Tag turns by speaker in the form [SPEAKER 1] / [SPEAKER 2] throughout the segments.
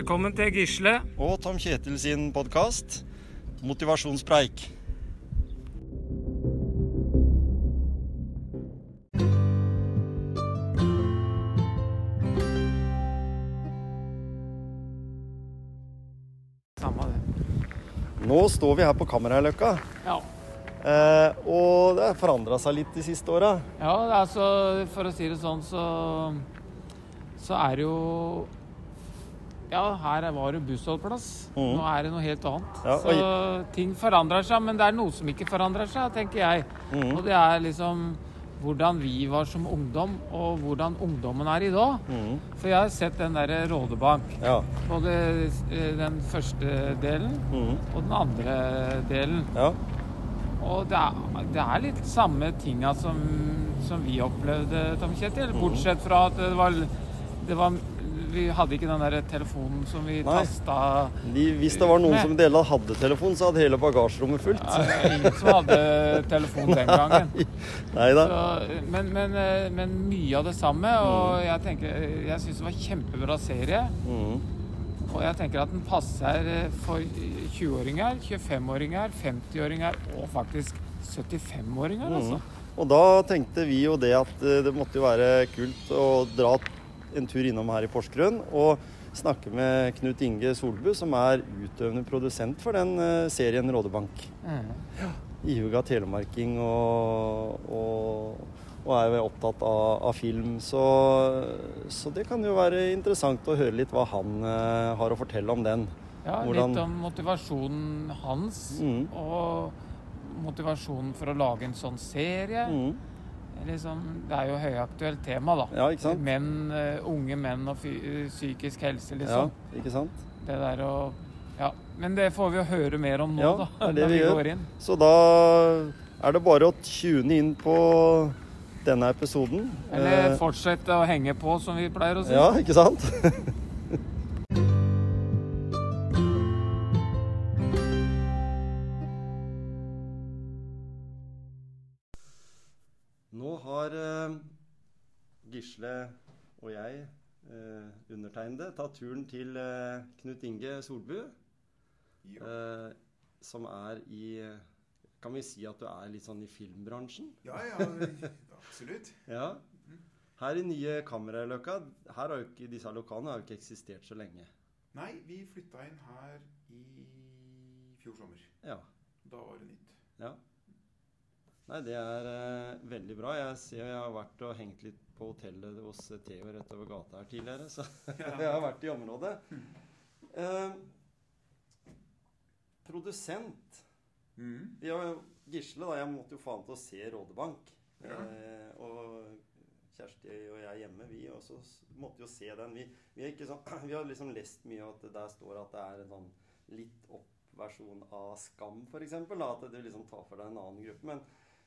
[SPEAKER 1] Velkommen til Gisle.
[SPEAKER 2] Og Tom Kjetil sin podkast Motivasjonspreik.
[SPEAKER 1] Samme det.
[SPEAKER 2] Nå står vi her på Kammerheiløkka,
[SPEAKER 1] Ja.
[SPEAKER 2] eh, og det har forandra seg litt de siste åra.
[SPEAKER 1] ja, altså for å si det sånn, så Så er det jo Ja, her var det bussholdeplass.
[SPEAKER 2] Mm.
[SPEAKER 1] Nå er det noe helt annet.
[SPEAKER 2] Ja,
[SPEAKER 1] så ting forandrer seg, men det er noe som ikke forandrer seg, tenker jeg.
[SPEAKER 2] Mm.
[SPEAKER 1] Og det er liksom hvordan vi var som ungdom, og hvordan ungdommen er i dag.
[SPEAKER 2] Mm.
[SPEAKER 1] For jeg har sett den derre Rådebank.
[SPEAKER 2] Ja.
[SPEAKER 1] Både eh, den første delen
[SPEAKER 2] Mhm.
[SPEAKER 1] og den andre delen.
[SPEAKER 2] ja.
[SPEAKER 1] Og det er, det er litt samme tinga som, som vi opplevde, Tom Kjetil. Bortsett fra at det var, det var Vi hadde ikke den der telefonen som vi
[SPEAKER 2] Nei.
[SPEAKER 1] tasta
[SPEAKER 2] De, hvis det var noen
[SPEAKER 1] med.
[SPEAKER 2] som delte hadde telefon, så hadde hele bagasjerommet fullt.
[SPEAKER 1] Ja, det Ingen som hadde telefon den gangen.
[SPEAKER 2] Nei da.
[SPEAKER 1] Så, men, men, eh, men mye av det samme. Og jeg tenker Jeg syns det var kjempebra serie.
[SPEAKER 2] Mm.
[SPEAKER 1] Og jeg tenker at den passer eh, for 20-åringer, 25-åringer, 50-åringer og faktisk 75-åringer, altså.
[SPEAKER 2] Og da tenkte vi jo det at eh, det måtte jo være kult å dra en tur innom her i Porsgrunn og snakke med Knut Inge Solbu, som er utøvende produsent for den eh, serien Rådebank.
[SPEAKER 1] Mm.
[SPEAKER 2] Ihuga telemarking og, og, og er jo opptatt av, av film. Så, så det kan jo være interessant å høre litt hva han eh, har å fortelle om den.
[SPEAKER 1] Ja,
[SPEAKER 2] Hvordan-
[SPEAKER 1] litt om motivasjonen hans,
[SPEAKER 2] Mm.
[SPEAKER 1] og motivasjonen for å lage en sånn serie.
[SPEAKER 2] Mhm.
[SPEAKER 1] Liksom, det er jo høyaktuelt tema, da.
[SPEAKER 2] Ja, ikke sant?
[SPEAKER 1] Menn, eh, unge menn og eh, psykisk helse,
[SPEAKER 2] Ja,
[SPEAKER 1] liksom.
[SPEAKER 2] ikke sant?
[SPEAKER 1] Det der å Ja. Men det får vi jo høre mer om nå,
[SPEAKER 2] Ja,
[SPEAKER 1] da.
[SPEAKER 2] det er det
[SPEAKER 1] når
[SPEAKER 2] vi
[SPEAKER 1] vi
[SPEAKER 2] gjør.
[SPEAKER 1] går inn.
[SPEAKER 2] Så da er det bare å tune inn på denne episoden.
[SPEAKER 1] Eller
[SPEAKER 2] Eh,
[SPEAKER 1] fortsette å henge på, som vi pleier å si.
[SPEAKER 2] Ja, ikke sant? har eh, Gisle og jeg, eh, undertegnede, tatt turen til eh, Knut Inge Solbu. Eh, som er i Kan vi si at du er litt sånn i filmbransjen?
[SPEAKER 3] Ja, ja, absolutt.
[SPEAKER 2] Ja. Her i nye Kammerløkka, her har ikke, disse lokalene har jo ikke eksistert så lenge.
[SPEAKER 3] Nei, vi flytta inn her i fjor sommer.
[SPEAKER 2] Ja.
[SPEAKER 3] Da var det nytt.
[SPEAKER 2] ja. Nei, det er eh, veldig bra. Jeg ser jeg har vært og hengt litt på hotellet hos Theo rett over gata her tidligere, så jeg har vært i området. Eh, produsent.
[SPEAKER 3] Mm.
[SPEAKER 2] Jo Gisle, da. Jeg måtte jo faen til å se Rådebank.
[SPEAKER 3] Ja.
[SPEAKER 2] Eh, og Kjersti og jeg hjemme, vi også måtte jo se den. Vi, vi, er ikke sånn, vi har liksom lest mye at det der står at det er en sånn litt opp-versjon av Skam, f.eks. At det liksom tar for deg en annen gruppe. Men,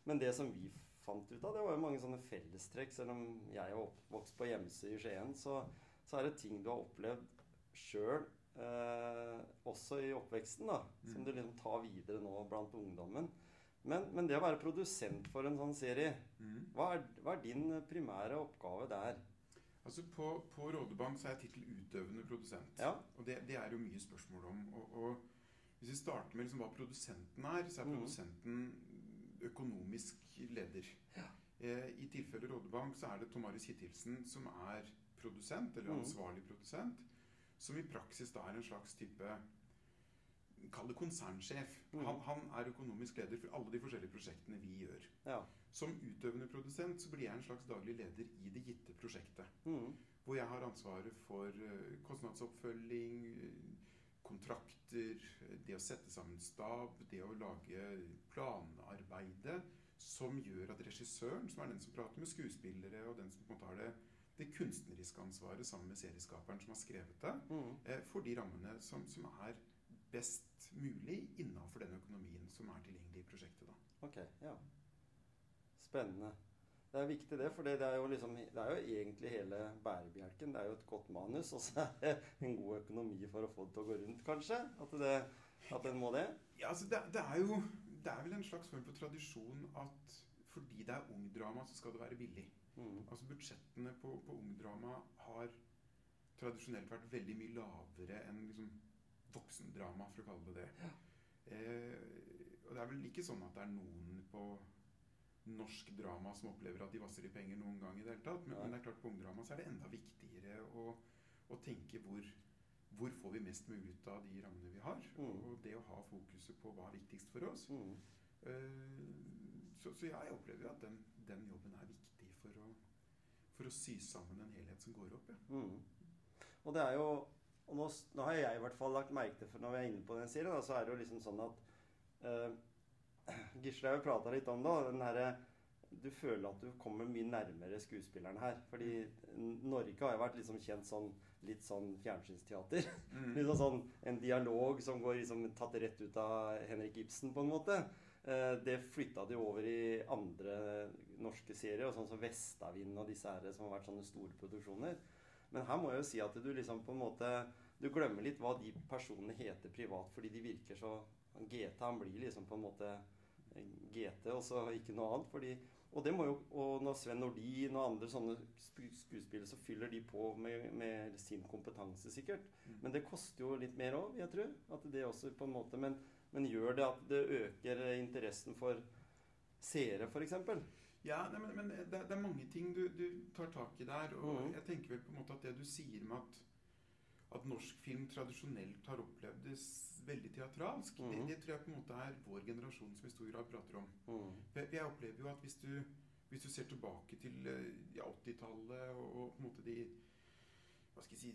[SPEAKER 2] men det som vi fant ut av, det var jo mange sånne fellestrekk. Selv om jeg er oppvokst på Gjemse i Skien, så, så er det ting du har opplevd sjøl. Eh, også i oppveksten, da, som
[SPEAKER 3] Mm.
[SPEAKER 2] du liksom tar videre nå blant ungdommen. Men, men det å være produsent for en sånn serie,
[SPEAKER 3] Mm.
[SPEAKER 2] hva er, hva er din primære oppgave der?
[SPEAKER 3] Altså På, på Rådebank så er jeg tittel utøvende produsent.
[SPEAKER 2] Ja.
[SPEAKER 3] Og det, det er jo mye spørsmål om. Og, og hvis vi starter med liksom hva produsenten er, så er
[SPEAKER 2] mm.
[SPEAKER 3] produsenten økonomisk leder.
[SPEAKER 2] Ja.
[SPEAKER 3] Eh, I tilfelle Rådebank så er det Tomaris Hittilsen som er produsent, eller
[SPEAKER 2] Mhm.
[SPEAKER 3] ansvarlig produsent, som i praksis da er en slags type Kall det konsernsjef.
[SPEAKER 2] Mhm.
[SPEAKER 3] Han, han er økonomisk leder for alle de forskjellige prosjektene vi gjør.
[SPEAKER 2] Ja.
[SPEAKER 3] Som utøvende produsent så blir jeg en slags daglig leder i det gitte prosjektet.
[SPEAKER 2] Mm.
[SPEAKER 3] Hvor jeg har ansvaret for eh, kostnadsoppfølging, eh, kontrakter, det å sette sammen stab, det å lage planarbeidet som gjør at regissøren, som er den som prater med skuespillere, og den som på en måte har det, det kunstneriske ansvaret sammen med serieskaperen som har skrevet det,
[SPEAKER 2] mm.
[SPEAKER 3] eh, får de rammene som, som er best mulig innenfor den økonomien som er tilgjengelig i prosjektet. da.
[SPEAKER 2] Ok, ja. Spennende. Det er viktig det, for det er jo liksom Det er jo egentlig hele bærebjelken. Det er jo et godt manus, og så er det en god økonomi for å få det til å gå rundt, kanskje. At, det, at en må det.
[SPEAKER 3] Ja, altså det, det er jo Det er vel en slags form for tradisjon at fordi det er ungdrama, så skal det være billig.
[SPEAKER 2] Mm.
[SPEAKER 3] Altså Budsjettene på, på ungdrama har tradisjonelt vært veldig mye lavere enn liksom, voksendrama, for å kalle det det. Eh, og det er vel ikke sånn at det er noen på norsk drama som opplever at de vasser i penger noen gang i det hele tatt. Men, men det er klart på ungdrama så er det enda viktigere å, å tenke hvor, hvor får vi mest mulig ut av de rammene vi har.
[SPEAKER 2] Mm.
[SPEAKER 3] Og det å ha fokuset på hva er viktigst for oss.
[SPEAKER 2] Mm.
[SPEAKER 3] Eh, så, så jeg opplever jo at den, den jobben er viktig for å, for å sy sammen en helhet som går opp. Ja.
[SPEAKER 2] Mm. Og det er jo og nå, nå har jeg i hvert fall lagt merke til, for når vi er inne på den serien, da, så er det jo liksom sånn at uh, Gisle har jo prata litt om det. Den her, Du føler at du kommer mye nærmere skuespilleren her. Fordi Norge har jo vært liksom kjent sånn litt sånn fjernsynsteater.
[SPEAKER 3] Mm.
[SPEAKER 2] litt sånn En dialog som går liksom tatt rett ut av Henrik Ibsen, på en måte. Eh, det flytta de over i andre norske serier, og sånn som Vestavind og disse her som har vært sånne store produksjoner. Men her må jeg jo si at du liksom på en måte Du glemmer litt hva de personene heter privat, fordi de virker så GT han blir liksom på en måte GT, og så ikke noe annet. fordi og det må jo, og når Sven Nordin og andre sånne skuespillere, så fyller de på med, med sin kompetanse, sikkert.
[SPEAKER 3] Mm.
[SPEAKER 2] Men det koster jo litt mer òg, vil jeg tro. At det også på en måte, men, men gjør det at det øker interessen for seere, f.eks.?
[SPEAKER 3] Ja, nei, men, men det, det er mange ting du, du tar tak i der. Og
[SPEAKER 2] mm.
[SPEAKER 3] jeg tenker vel på en måte at det du sier med at, at norsk film tradisjonelt har opplevd det veldig teatralsk, det,
[SPEAKER 2] Mhm.
[SPEAKER 3] det tror jeg på en måte er vår generasjon som i stor grad prater om.
[SPEAKER 2] Mm.
[SPEAKER 3] Jeg, jeg opplever jo at hvis du, hvis du ser tilbake til eh, ja, 80-tallet og, og på en måte de hva skal jeg si,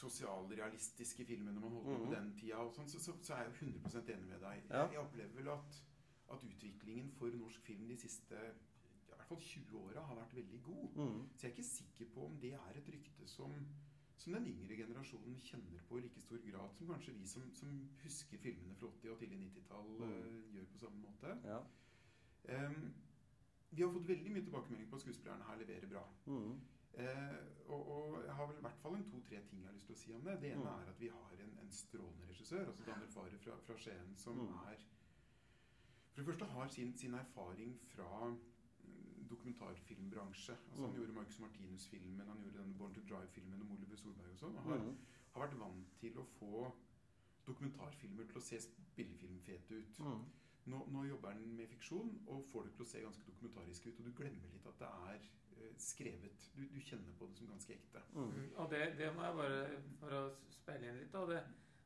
[SPEAKER 3] sosialrealistiske filmene man holdt på
[SPEAKER 2] Mhm.
[SPEAKER 3] på den tida, og sånn, så, så, så er jeg jo 100% enig med deg.
[SPEAKER 2] Ja.
[SPEAKER 3] Jeg, jeg opplever vel at, at utviklingen for norsk film de siste i hvert fall 20 åra har vært veldig god.
[SPEAKER 2] Mm.
[SPEAKER 3] Så jeg er ikke sikker på om det er et rykte som, som den yngre generasjonen kjenner på i like stor grad som kanskje vi som, som husker filmene fra 80- og tidlig 90-tall,
[SPEAKER 2] Mm.
[SPEAKER 3] uh, gjør på samme måte.
[SPEAKER 2] Ja.
[SPEAKER 3] Um, vi har fått veldig mye tilbakemelding på at skuespillerne her leverer bra.
[SPEAKER 2] Mm.
[SPEAKER 3] Uh, og, og jeg har vel i hvert fall en to-tre ting jeg har lyst til å si om det. Det ene
[SPEAKER 2] Mm.
[SPEAKER 3] er at vi har en, en strålende regissør, altså Daniel Farre fra, fra Skien, som
[SPEAKER 2] Mm.
[SPEAKER 3] er For det første har sin, sin erfaring fra dokumentarfilmbransje. Altså Han
[SPEAKER 2] Mm.
[SPEAKER 3] gjorde Marcus Martinus-filmen, han gjorde denne Born to Drive-filmen om Oliver Solberg og sånn. Og har,
[SPEAKER 2] Mm.
[SPEAKER 3] har vært vant til å få dokumentarfilmer til å se spillefilmfete ut.
[SPEAKER 2] Mm.
[SPEAKER 3] Nå, nå jobber han med fiksjon og får det til å se ganske dokumentarisk ut. Og du glemmer litt at det er eh, skrevet. Du, du kjenner på det som ganske ekte.
[SPEAKER 2] Mm.
[SPEAKER 1] Mm, Og det, det må jeg bare For å speile inn litt, da. Det,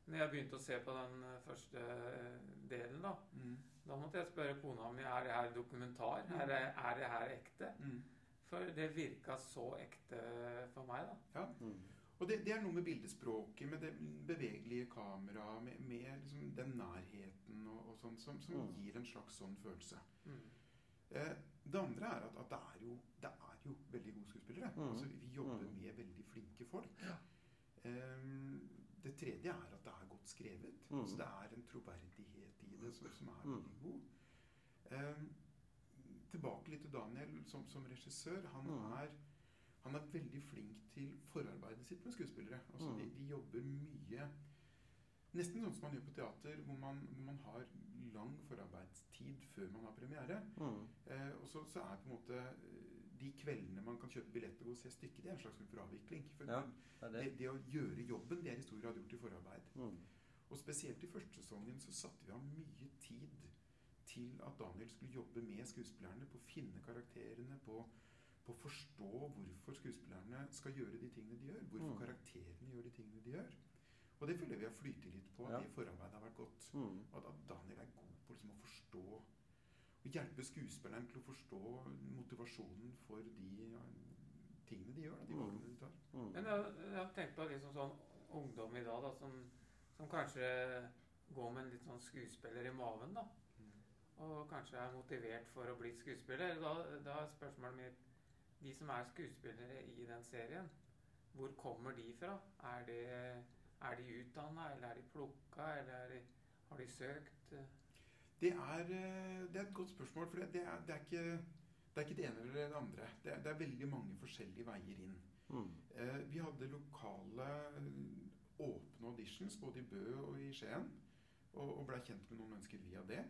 [SPEAKER 1] når jeg begynte å se på den eh, første eh, delen, da Da måtte jeg spørre kona mi er det her dokumentar. Er det, er det her ekte.
[SPEAKER 3] Mm.
[SPEAKER 1] For det virka så ekte for meg, da.
[SPEAKER 3] Ja.
[SPEAKER 2] Mm.
[SPEAKER 3] Og det, det er noe med bildespråket, med det bevegelige kameraet, med, med liksom den nærheten og, og sånn, som, som
[SPEAKER 2] Mm.
[SPEAKER 3] gir en slags sånn følelse.
[SPEAKER 1] Mm.
[SPEAKER 3] Eh, det andre er at, at det, er jo, det er jo veldig gode skuespillere.
[SPEAKER 2] Mm.
[SPEAKER 3] Altså, vi jobber
[SPEAKER 2] Mm.
[SPEAKER 3] med veldig flinke folk. Eh, det tredje er at det er godt skrevet.
[SPEAKER 2] Mm.
[SPEAKER 3] Altså, det er en troverdighet i det som, som er veldig god. Um, tilbake litt til Daniel som, som regissør. Han
[SPEAKER 2] Mm.
[SPEAKER 3] er han er veldig flink til forarbeidet sitt med skuespillere. Altså,
[SPEAKER 2] Mm.
[SPEAKER 3] de, de jobber mye Nesten sånn som man gjør på teater, hvor man, hvor man har lang forarbeidstid før man har premiere.
[SPEAKER 2] Mm.
[SPEAKER 3] Eh, og så, så er på en måte eh, de kveldene man kan kjøpe billett og gå og se stykket, det er en slags form for avvikling. For
[SPEAKER 2] Ja, Det
[SPEAKER 3] det,
[SPEAKER 2] det.
[SPEAKER 3] det å gjøre jobben, det er i stor grad gjort i forarbeid.
[SPEAKER 2] Mm.
[SPEAKER 3] Og spesielt i første sesongen så satte vi av mye tid til at Daniel skulle jobbe med skuespillerne på å finne karakterene, på, på å forstå hvorfor skuespillerne skal gjøre de tingene de gjør. Hvorfor
[SPEAKER 2] Mm.
[SPEAKER 3] karakterene gjør de tingene de gjør. Og det føler vi har flytet litt på, at
[SPEAKER 2] Ja.
[SPEAKER 3] det forarbeidet har vært godt.
[SPEAKER 2] Mm.
[SPEAKER 3] At, at Daniel er god på liksom å forstå Å hjelpe skuespilleren til å forstå motivasjonen for de ja, tingene de gjør, da, de
[SPEAKER 2] Mm.
[SPEAKER 3] valgene de tar.
[SPEAKER 2] Mm.
[SPEAKER 1] Men jeg, jeg har tenkt på liksom sånn ungdom i dag da, som, som kanskje går med en litt sånn skuespiller i maven. da. Og kanskje er motivert for å bli skuespiller. Da, da er spørsmålet mitt De som er skuespillere i den serien, hvor kommer de fra? Er de, er de utdanna, eller er de plukka, eller er de, har de søkt?
[SPEAKER 3] Det er, eh, det er et godt spørsmål, for det, det, er, det, er ikke, det er ikke det ene eller det andre. Det er, det er veldig mange forskjellige veier inn.
[SPEAKER 2] Mm.
[SPEAKER 3] Eh, vi hadde lokale åpne auditions både i Bø og i Skien, og, og blei kjent med noen mennesker via det.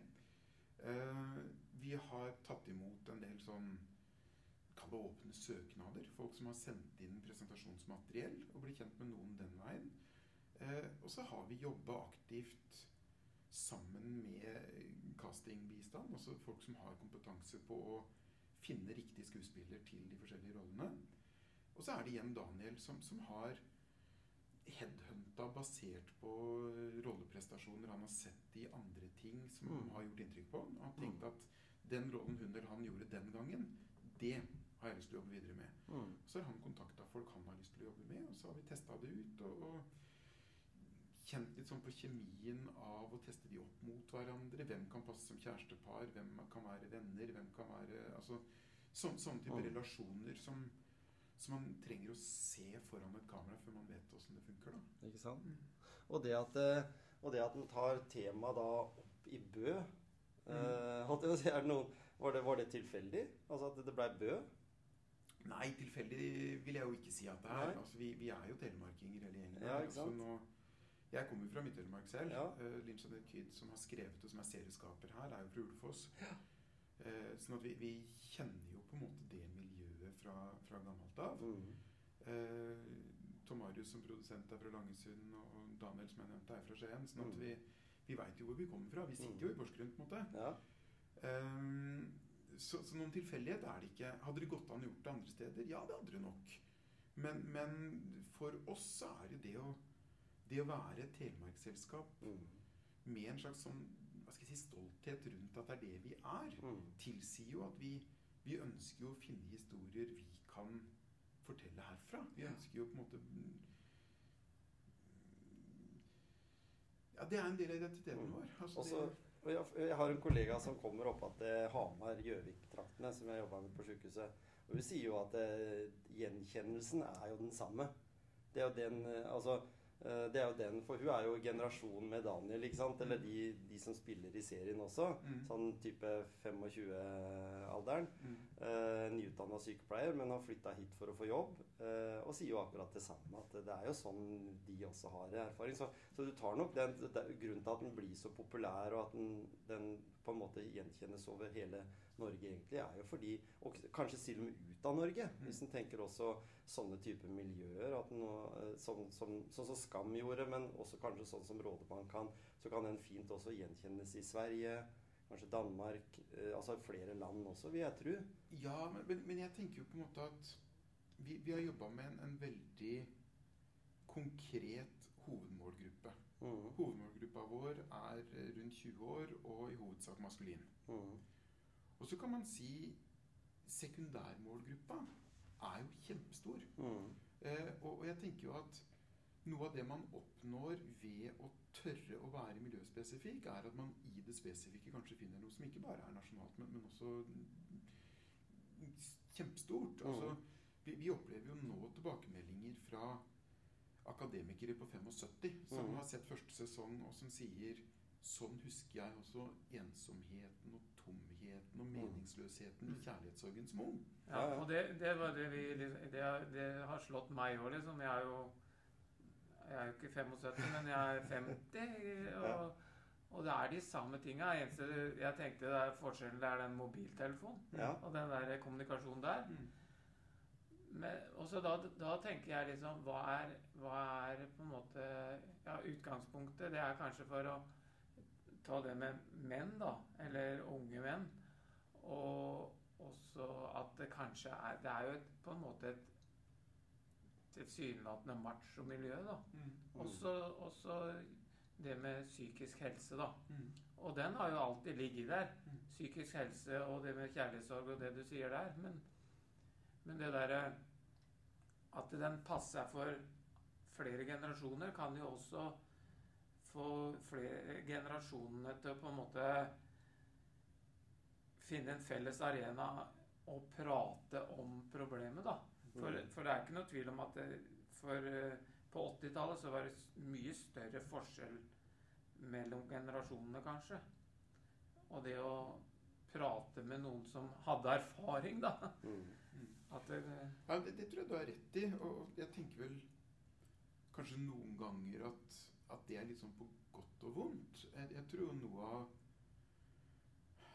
[SPEAKER 3] Eh, vi har tatt imot en del sånn kall det åpne søknader. Folk som har sendt inn presentasjonsmateriell og blir kjent med noen den veien. Eh, og så har vi jobba aktivt sammen med castingbistand. Altså folk som har kompetanse på å finne riktig skuespiller til de forskjellige rollene. Og så er det igjen Daniel som, som har headhunta basert på rolleprestasjoner han har sett i andre ting som
[SPEAKER 2] Mm.
[SPEAKER 3] har gjort inntrykk på han. Han tenkte at den rollen hun eller han gjorde den gangen, det har jeg lyst til å jobbe videre med.
[SPEAKER 2] Mm.
[SPEAKER 3] Så har han kontakta folk han har lyst til å jobbe med, og så har vi testa det ut. Og, og kjent litt sånn på kjemien av å teste de opp mot hverandre. Hvem kan passe som kjærestepar? Hvem kan være venner? Hvem kan være altså, sånn, Sånne type
[SPEAKER 2] Mm.
[SPEAKER 3] relasjoner som, som man trenger å se foran et kamera før man vet åssen det funker. da.
[SPEAKER 2] Ikke sant?
[SPEAKER 1] Mm.
[SPEAKER 2] Og det at, eh, og det at en tar temaet da opp i Bø eh, si, er det noen, var, det, var det tilfeldig? Altså at det blei Bø?
[SPEAKER 3] Nei, tilfeldig vil jeg jo ikke si at det er. Altså, vi, vi er jo telemarkinger hele gjengen.
[SPEAKER 2] Ja, ikke sant?
[SPEAKER 3] Altså, nå, jeg kommer fra Midt-Telemark selv.
[SPEAKER 2] Ja.
[SPEAKER 3] Uh, Linn Jeanette Kyd, som har skrevet og som er serieskaper her, er jo fra Ulefoss. Eh, sånn at vi, vi kjenner jo på en måte det fra, fra gammelt av.
[SPEAKER 2] Mm.
[SPEAKER 3] Eh, Tom Marius som produsent er fra Langesund, og Daniel som jeg nevnte er fra Skien. Sånn at
[SPEAKER 2] Mm.
[SPEAKER 3] vi, vi veit jo hvor vi kommer fra. Vi sitter jo i Porsgrunn, på en måte.
[SPEAKER 2] Ja.
[SPEAKER 3] Ehm, så, så noen tilfeldighet er det ikke. Hadde det gått an å gjort det andre steder? Ja, det hadde det nok. Men, men for oss så er det det å, det å være et telemarksselskap
[SPEAKER 2] Mm.
[SPEAKER 3] med en slags sånn, hva skal jeg si, stolthet rundt at det er det vi er,
[SPEAKER 2] Mm.
[SPEAKER 3] tilsier jo at vi, vi ønsker jo å finne historier vi kan fortelle herfra. Vi ønsker jo på en måte Ja, det er en del av identiteten
[SPEAKER 2] Mm.
[SPEAKER 3] vår. Altså,
[SPEAKER 2] Også, jeg, har en kollega som kommer opp til Hamar-Gjøvik-traktene, som jeg jobba med på sykehuset. Og hun sier jo at eh, gjenkjennelsen er jo den samme. Det er jo den eh, Altså, eh, det er jo den For hun er jo generasjon med Daniel, ikke sant? Eller de, de som spiller i serien også.
[SPEAKER 3] Mm.
[SPEAKER 2] Sånn type 25-alderen.
[SPEAKER 3] mm.
[SPEAKER 2] Eh, Nyutdanna sykepleier, men har flytta hit for å få jobb. Eh, og sier jo akkurat det samme, at det er jo sånn de også har erfaring. Så, så du tar nok den Grunnen til at den blir så populær, og at den, den på en måte gjenkjennes over hele Norge, egentlig, er jo fordi Og kanskje til og med ut av Norge, hvis en tenker også sånne typer miljøer. At nå, eh, sånn som sånn som Skam gjorde, men også kanskje sånn som Rådebank kan, så kan den fint også gjenkjennes i Sverige. Kanskje Danmark, eh, altså flere land også, vil jeg tro.
[SPEAKER 3] Ja, men, men, men jeg tenker jo på en måte at vi, vi har jobba med en, en veldig konkret hovedmålgruppe.
[SPEAKER 2] Mm.
[SPEAKER 3] Hovedmålgruppa vår er eh, rundt 20 år og i hovedsak maskulin.
[SPEAKER 2] Mm.
[SPEAKER 3] Og så kan man si sekundærmålgruppa er jo kjempestor.
[SPEAKER 2] Mm.
[SPEAKER 3] Eh, og, og jeg tenker jo at noe av det man oppnår ved å tørre å være miljøspesifikk, er at man i det spesifikke kanskje finner noe som ikke bare er nasjonalt, men, men også kjempestort.
[SPEAKER 2] Mm.
[SPEAKER 3] Altså, vi, vi opplever jo nå tilbakemeldinger fra akademikere på 75 som
[SPEAKER 2] Mm.
[SPEAKER 3] har sett første sesong, og som sier Sånn husker jeg også ensomheten og tomheten og
[SPEAKER 2] Mm.
[SPEAKER 3] meningsløsheten i
[SPEAKER 1] Mm.
[SPEAKER 3] kjærlighetssorgen som ung.
[SPEAKER 1] Ja, og det, det var det vi det, har- det har slått meg òg, liksom. Jeg er jo Jeg er jo ikke 75, men jeg er 50. Og, og det er de samme tinga. Jeg tenkte det er forskjellen, det er den mobiltelefonen
[SPEAKER 2] Ja.
[SPEAKER 1] og den der kommunikasjonen der.
[SPEAKER 3] Mm.
[SPEAKER 1] Men også da, da tenker jeg liksom hva er, hva er på en måte Ja, utgangspunktet det er kanskje for å ta det med menn, da. Eller unge menn. Og også at det kanskje er Det er jo et, på en måte et tilsynelatende macho-miljø, da.
[SPEAKER 3] Mm.
[SPEAKER 1] Også, også det med psykisk helse, da.
[SPEAKER 3] Mm.
[SPEAKER 1] Og den har jo alltid ligget der.
[SPEAKER 3] Mm.
[SPEAKER 1] Psykisk helse og det med kjærlighetssorg og det du sier der. Men, men det derre At den passer for flere generasjoner, kan jo også få flere generasjonene til å på en måte finne en felles arena og prate om problemet, da. For,
[SPEAKER 2] Mm.
[SPEAKER 1] for det er ikke noe tvil om at det, for eh, på 80-tallet så var det mye større forskjell mellom generasjonene, kanskje. Og det å prate med noen som hadde erfaring, da.
[SPEAKER 2] Mm.
[SPEAKER 1] At det,
[SPEAKER 3] Ja, det, det tror jeg du har rett i. Og jeg tenker vel kanskje noen ganger at, at det er litt sånn på godt og vondt. Jeg, jeg tror jo noe av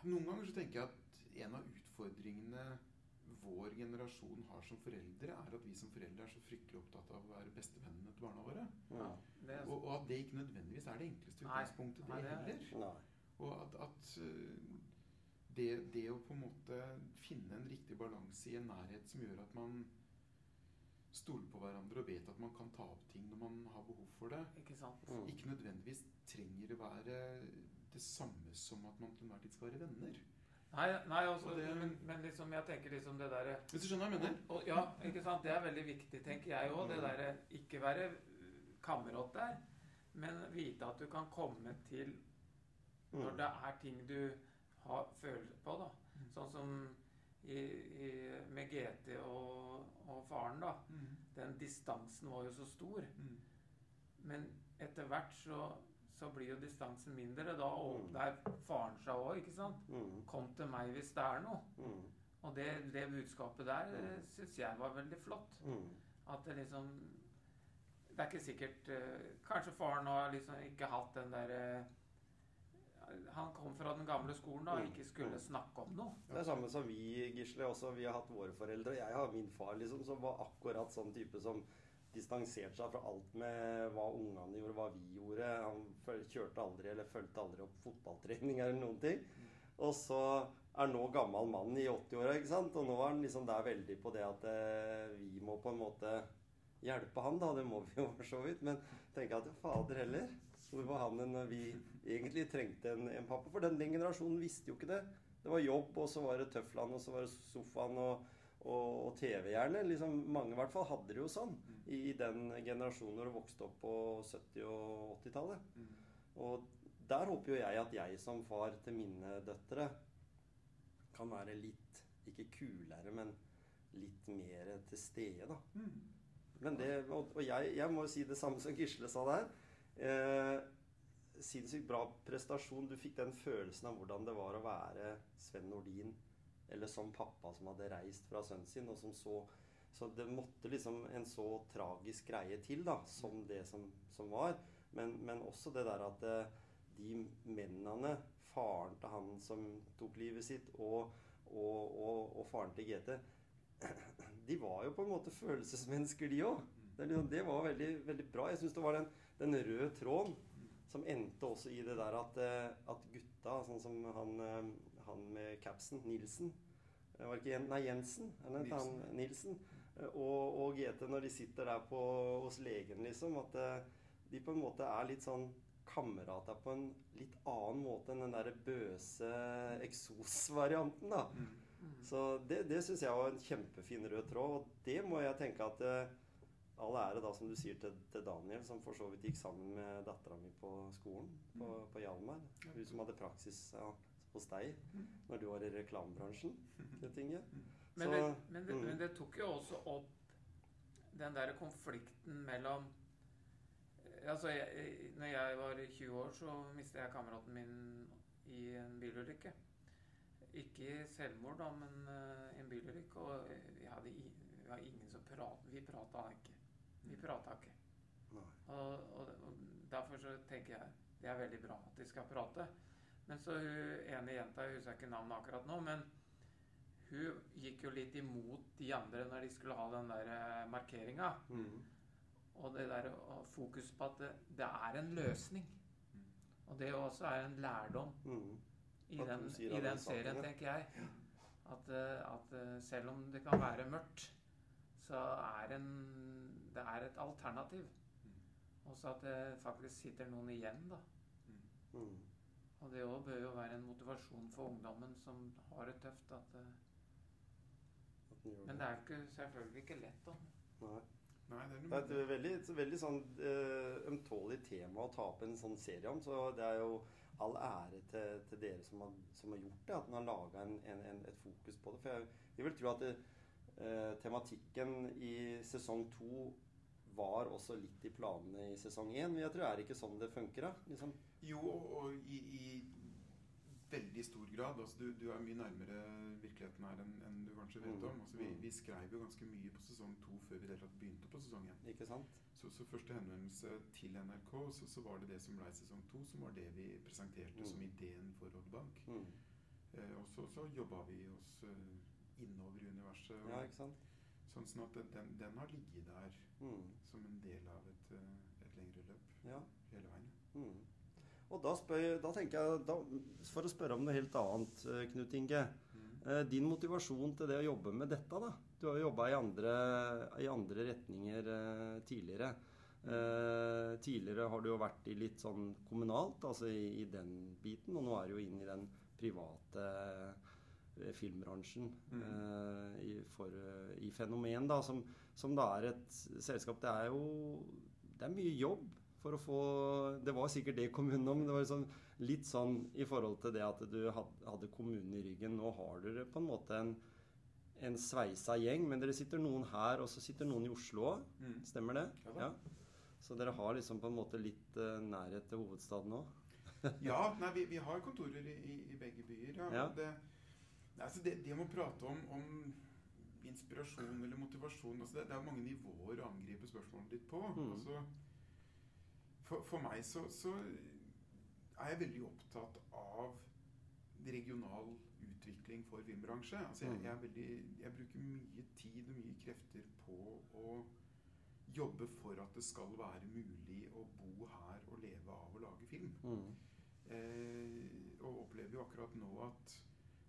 [SPEAKER 3] Noen ganger så tenker jeg at en av utfordringene vår generasjon har som foreldre, er at vi som foreldre er så fryktelig opptatt av å være bestevennene til barna våre.
[SPEAKER 1] Ja, er,
[SPEAKER 3] Og, og at det ikke nødvendigvis er det enkleste
[SPEAKER 1] Nei.
[SPEAKER 3] utgangspunktet, det
[SPEAKER 1] Nei, det er-
[SPEAKER 3] heller.
[SPEAKER 2] Nei.
[SPEAKER 3] Og at, at øh, det, det å på en måte finne en riktig balanse i en nærhet som gjør at man stoler på hverandre og vet at man kan ta opp ting når man har behov for det,
[SPEAKER 1] ikke sant?
[SPEAKER 2] Mm.
[SPEAKER 3] ikke nødvendigvis trenger å være det samme som at man til enhver tid skal være venner.
[SPEAKER 1] Nei, nei også,
[SPEAKER 3] Og det-
[SPEAKER 1] men, men liksom, jeg tenker liksom det derre
[SPEAKER 3] Hvis du skjønner hva jeg mener?
[SPEAKER 1] Og, ja, ikke sant? Det er veldig viktig, tenker jeg òg. Det derre ikke være kamerat der, men vite at du kan komme til når
[SPEAKER 2] Mm.
[SPEAKER 1] det er ting du har følelser på. da. Sånn som i, i, med GT og, og faren, da.
[SPEAKER 3] Mm.
[SPEAKER 1] Den distansen var jo så stor.
[SPEAKER 3] Mm.
[SPEAKER 1] Men etter hvert så, så blir jo distansen mindre. Da
[SPEAKER 2] Mm.
[SPEAKER 1] åpner faren seg òg, ikke sant?
[SPEAKER 2] Mm.
[SPEAKER 1] Kom til meg hvis det er noe.
[SPEAKER 2] Mm.
[SPEAKER 1] Og det, det budskapet der
[SPEAKER 2] Mm.
[SPEAKER 1] mm. syns jeg var veldig flott.
[SPEAKER 2] Mm.
[SPEAKER 1] At det liksom Det er ikke sikkert eh, Kanskje faren har liksom ikke hatt den derre Han kom fra den gamle skolen da og
[SPEAKER 2] Mm.
[SPEAKER 1] ikke skulle
[SPEAKER 2] Mm.
[SPEAKER 1] snakke om noe.
[SPEAKER 2] Det er samme som vi, Gisle. Også, vi har hatt våre foreldre. Jeg har min far, liksom, som var akkurat sånn type som distanserte seg fra alt med hva ungene gjorde, hva vi gjorde. Han kjørte aldri eller fulgte aldri opp fotballtrening eller noen ting. Og så er nå gammel mann i 80-åra, ikke sant. Og nå er han liksom der veldig på det at eh, vi må på en måte hjelpe han, da. Det må vi jo for så vidt. Men tenker at fader heller. Hvor var han når vi egentlig trengte en, en pappa? For den, den generasjonen visste jo ikke det. Det var jobb, og så var det tøflene, og så var det sofaen og, og, og TV gjerne. Liksom, mange i hvert fall hadde det jo sånn i, i den generasjonen når du vokste opp på 70- og 80-tallet.
[SPEAKER 3] Mm.
[SPEAKER 2] Og der håper jo jeg at jeg som far til mine døtre kan være litt, ikke kulere, men litt mer til stede, da.
[SPEAKER 3] Mm.
[SPEAKER 2] Men det, og, og jeg, jeg må jo si det samme som Gisle sa der. Eh, sinnssykt bra prestasjon. Du fikk den følelsen av hvordan det var å være Sven Nordin, eller som pappa som hadde reist fra sønnen sin, og som så Så det måtte liksom en så tragisk greie til, da, som det som, som var. Men, men også det der at eh, de mennene, faren til han som tok livet sitt, og, og, og, og faren til GT, de var jo på en måte følelsesmennesker, de òg. Det, liksom, det var veldig, veldig bra. Jeg syns det var den, den røde tråden som endte også i det der at, eh, at gutta, sånn som han, eh, han med capsen, Nilsen eh, Var det ikke nei, Jensen? Eller Nilsen. han Nilsen? Og, og GT, når de sitter der på, hos legen, liksom, at de på en måte er litt sånn kamerater på en litt annen måte enn den derre bøse eksosvarianten, da.
[SPEAKER 3] Mm.
[SPEAKER 2] Så det, det syns jeg var en kjempefin rød tråd. Og det må jeg tenke at All ære da, som du sier til, til Daniel, som for så vidt gikk sammen med dattera mi på skolen på, på Hjalmar. Hun som hadde praksis ja, hos deg
[SPEAKER 3] Mm.
[SPEAKER 2] når du var i reklamebransjen. Det tinget.
[SPEAKER 1] Men,
[SPEAKER 2] Så-
[SPEAKER 1] det, men, det,
[SPEAKER 2] mm.
[SPEAKER 1] men det tok jo også opp den der konflikten mellom Altså, jeg, når jeg var 20 år, så mistet jeg kameraten min i en bilulykke. Ikke selvmord, da, men i en bilulykke. Og vi hadde i, vi var ingen som prat, Vi prata ikke. Vi prata ikke. Og, og, og derfor så tenker jeg det er veldig bra at de skal prate. Men så hun ene jenta, jeg husker ikke navnet akkurat nå, men hun gikk jo litt imot de andre når de skulle ha den der markeringa.
[SPEAKER 2] Mm.
[SPEAKER 1] Og det der og fokus på at det, det er en løsning. Og det også er en lærdom
[SPEAKER 2] Mm.
[SPEAKER 1] i den, i den
[SPEAKER 2] saken,
[SPEAKER 1] serien,
[SPEAKER 2] ja.
[SPEAKER 1] tenker jeg. At, eh, at eh, selv om det kan være mørkt, så er en, det er et alternativ.
[SPEAKER 3] Mm.
[SPEAKER 1] Også at det faktisk sitter noen igjen, da.
[SPEAKER 2] Mm.
[SPEAKER 1] Og det òg bør jo være en motivasjon for ungdommen som har det tøft. At, eh,
[SPEAKER 2] At den
[SPEAKER 1] men det er ikke, selvfølgelig ikke lett, da.
[SPEAKER 2] Nei.
[SPEAKER 3] Nei, det er
[SPEAKER 2] Det er et veldig, veldig sånn eh, ømtålig tema å ta opp en sånn serie om. Så det er jo all ære til, til dere som har, som har gjort det. At den har laga en, en, en, et fokus på det. For jeg, jeg vil tro at det, eh, tematikken i sesong to var også litt i planene i sesong én. Men jeg tror det er ikke sånn det funker. da. Liksom.
[SPEAKER 3] Jo, og, i, i veldig stor grad. Altså, du, du er mye nærmere virkeligheten her enn enn du kanskje vet
[SPEAKER 2] Mm.
[SPEAKER 3] om. Altså, vi,
[SPEAKER 2] Mm.
[SPEAKER 3] vi skrev jo ganske mye på sesong to før vi begynte på sesong én.
[SPEAKER 2] Ikke sant?
[SPEAKER 3] Så, så første henvendelse til NRK, så, så var det det som ble sesong to, som var det vi presenterte
[SPEAKER 2] Mm.
[SPEAKER 3] som ideen for Odd Bank.
[SPEAKER 2] Mm.
[SPEAKER 3] Eh, og så, så jobba vi oss eh, innover i universet. Og,
[SPEAKER 2] Ja, ikke sant?
[SPEAKER 3] sånn, sånn at den, den har ligget der
[SPEAKER 2] Mm.
[SPEAKER 3] som en del av et, eh, et lengre løp
[SPEAKER 2] Ja.
[SPEAKER 3] hele veien.
[SPEAKER 2] Mm. Og da, spør, da tenker jeg, da, for å spørre om noe helt annet, eh, Knut Inge.
[SPEAKER 3] Mm.
[SPEAKER 2] Eh, Din motivasjon til det å jobbe med dette, da? Du har jo jobba i, i andre retninger eh, tidligere. Eh, tidligere har du jo vært i litt sånn kommunalt, altså i, i den biten, og nå er du jo inn i den private filmbransjen
[SPEAKER 3] Mm.
[SPEAKER 2] Uh, i, for, uh, i Fenomen, da, som, som da er et selskap Det er jo det er mye jobb for å få Det var sikkert det kommunen om. Det var liksom litt sånn i forhold til det at du hadde kommunen i ryggen. Nå har dere på en måte en, en sveisa gjeng, men dere sitter noen her, og så sitter noen i Oslo òg.
[SPEAKER 3] Mm.
[SPEAKER 2] Stemmer det?
[SPEAKER 3] Ja.
[SPEAKER 2] Så dere har liksom på en måte litt uh, nærhet til hovedstaden òg?
[SPEAKER 3] Ja, nei, vi, vi har kontorer i, i, begge byer. Ja.
[SPEAKER 2] Ja.
[SPEAKER 3] Det, altså det, det å prate om, om inspirasjon eller motivasjon altså det, det er mange nivåer å angripe spørsmålet ditt på.
[SPEAKER 2] Mm.
[SPEAKER 3] Altså, for, for meg så, så er jeg veldig opptatt av regional utvikling for filmbransje. Altså jeg,
[SPEAKER 2] Mm.
[SPEAKER 3] jeg, er veldig, jeg bruker mye tid og mye krefter på å jobbe for at det skal være mulig å bo her og leve av å lage film.
[SPEAKER 2] Mm.
[SPEAKER 3] Eh, og opplever jo akkurat nå at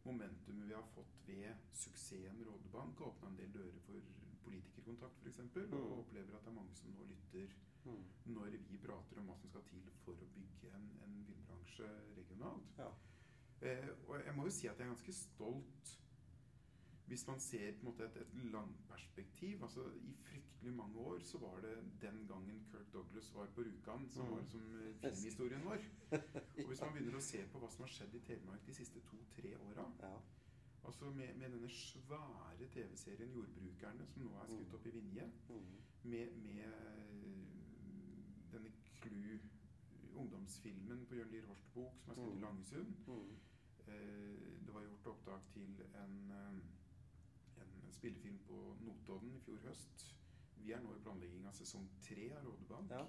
[SPEAKER 3] momentumet vi har fått ved suksessen Rådebank, åpna en del dører for politikerkontakt f.eks.
[SPEAKER 2] Mm.
[SPEAKER 3] Og opplever at det er mange som nå lytter
[SPEAKER 2] Mm.
[SPEAKER 3] når vi prater om hva som skal til for å bygge en, en villbransje regionalt.
[SPEAKER 2] Ja.
[SPEAKER 3] Eh, og jeg må jo si at jeg er ganske stolt hvis man ser på en måte et, et langperspektiv altså I fryktelig mange år så var det den gangen Kirk Douglas var på Rjukan, som
[SPEAKER 2] Mm.
[SPEAKER 3] var liksom eh, filmhistorien vår. Og hvis man begynner å se på hva som har skjedd i Telemark de siste to-tre åra
[SPEAKER 2] Ja.
[SPEAKER 3] Altså med, med denne svære TV-serien 'Jordbrukerne', som nå er skutt
[SPEAKER 2] Mm.
[SPEAKER 3] opp i Vinje.
[SPEAKER 2] Mm.
[SPEAKER 3] Med, med eh, denne Klu ungdomsfilmen på Jørn Lier Horst bok, som er skutt i Langesund.
[SPEAKER 2] Mm.
[SPEAKER 3] Eh, det var gjort opptak til eh, en spillefilm på Notodden i fjor høst. Vi er nå i planlegging av sesong tre av Rådebank.
[SPEAKER 2] Ja.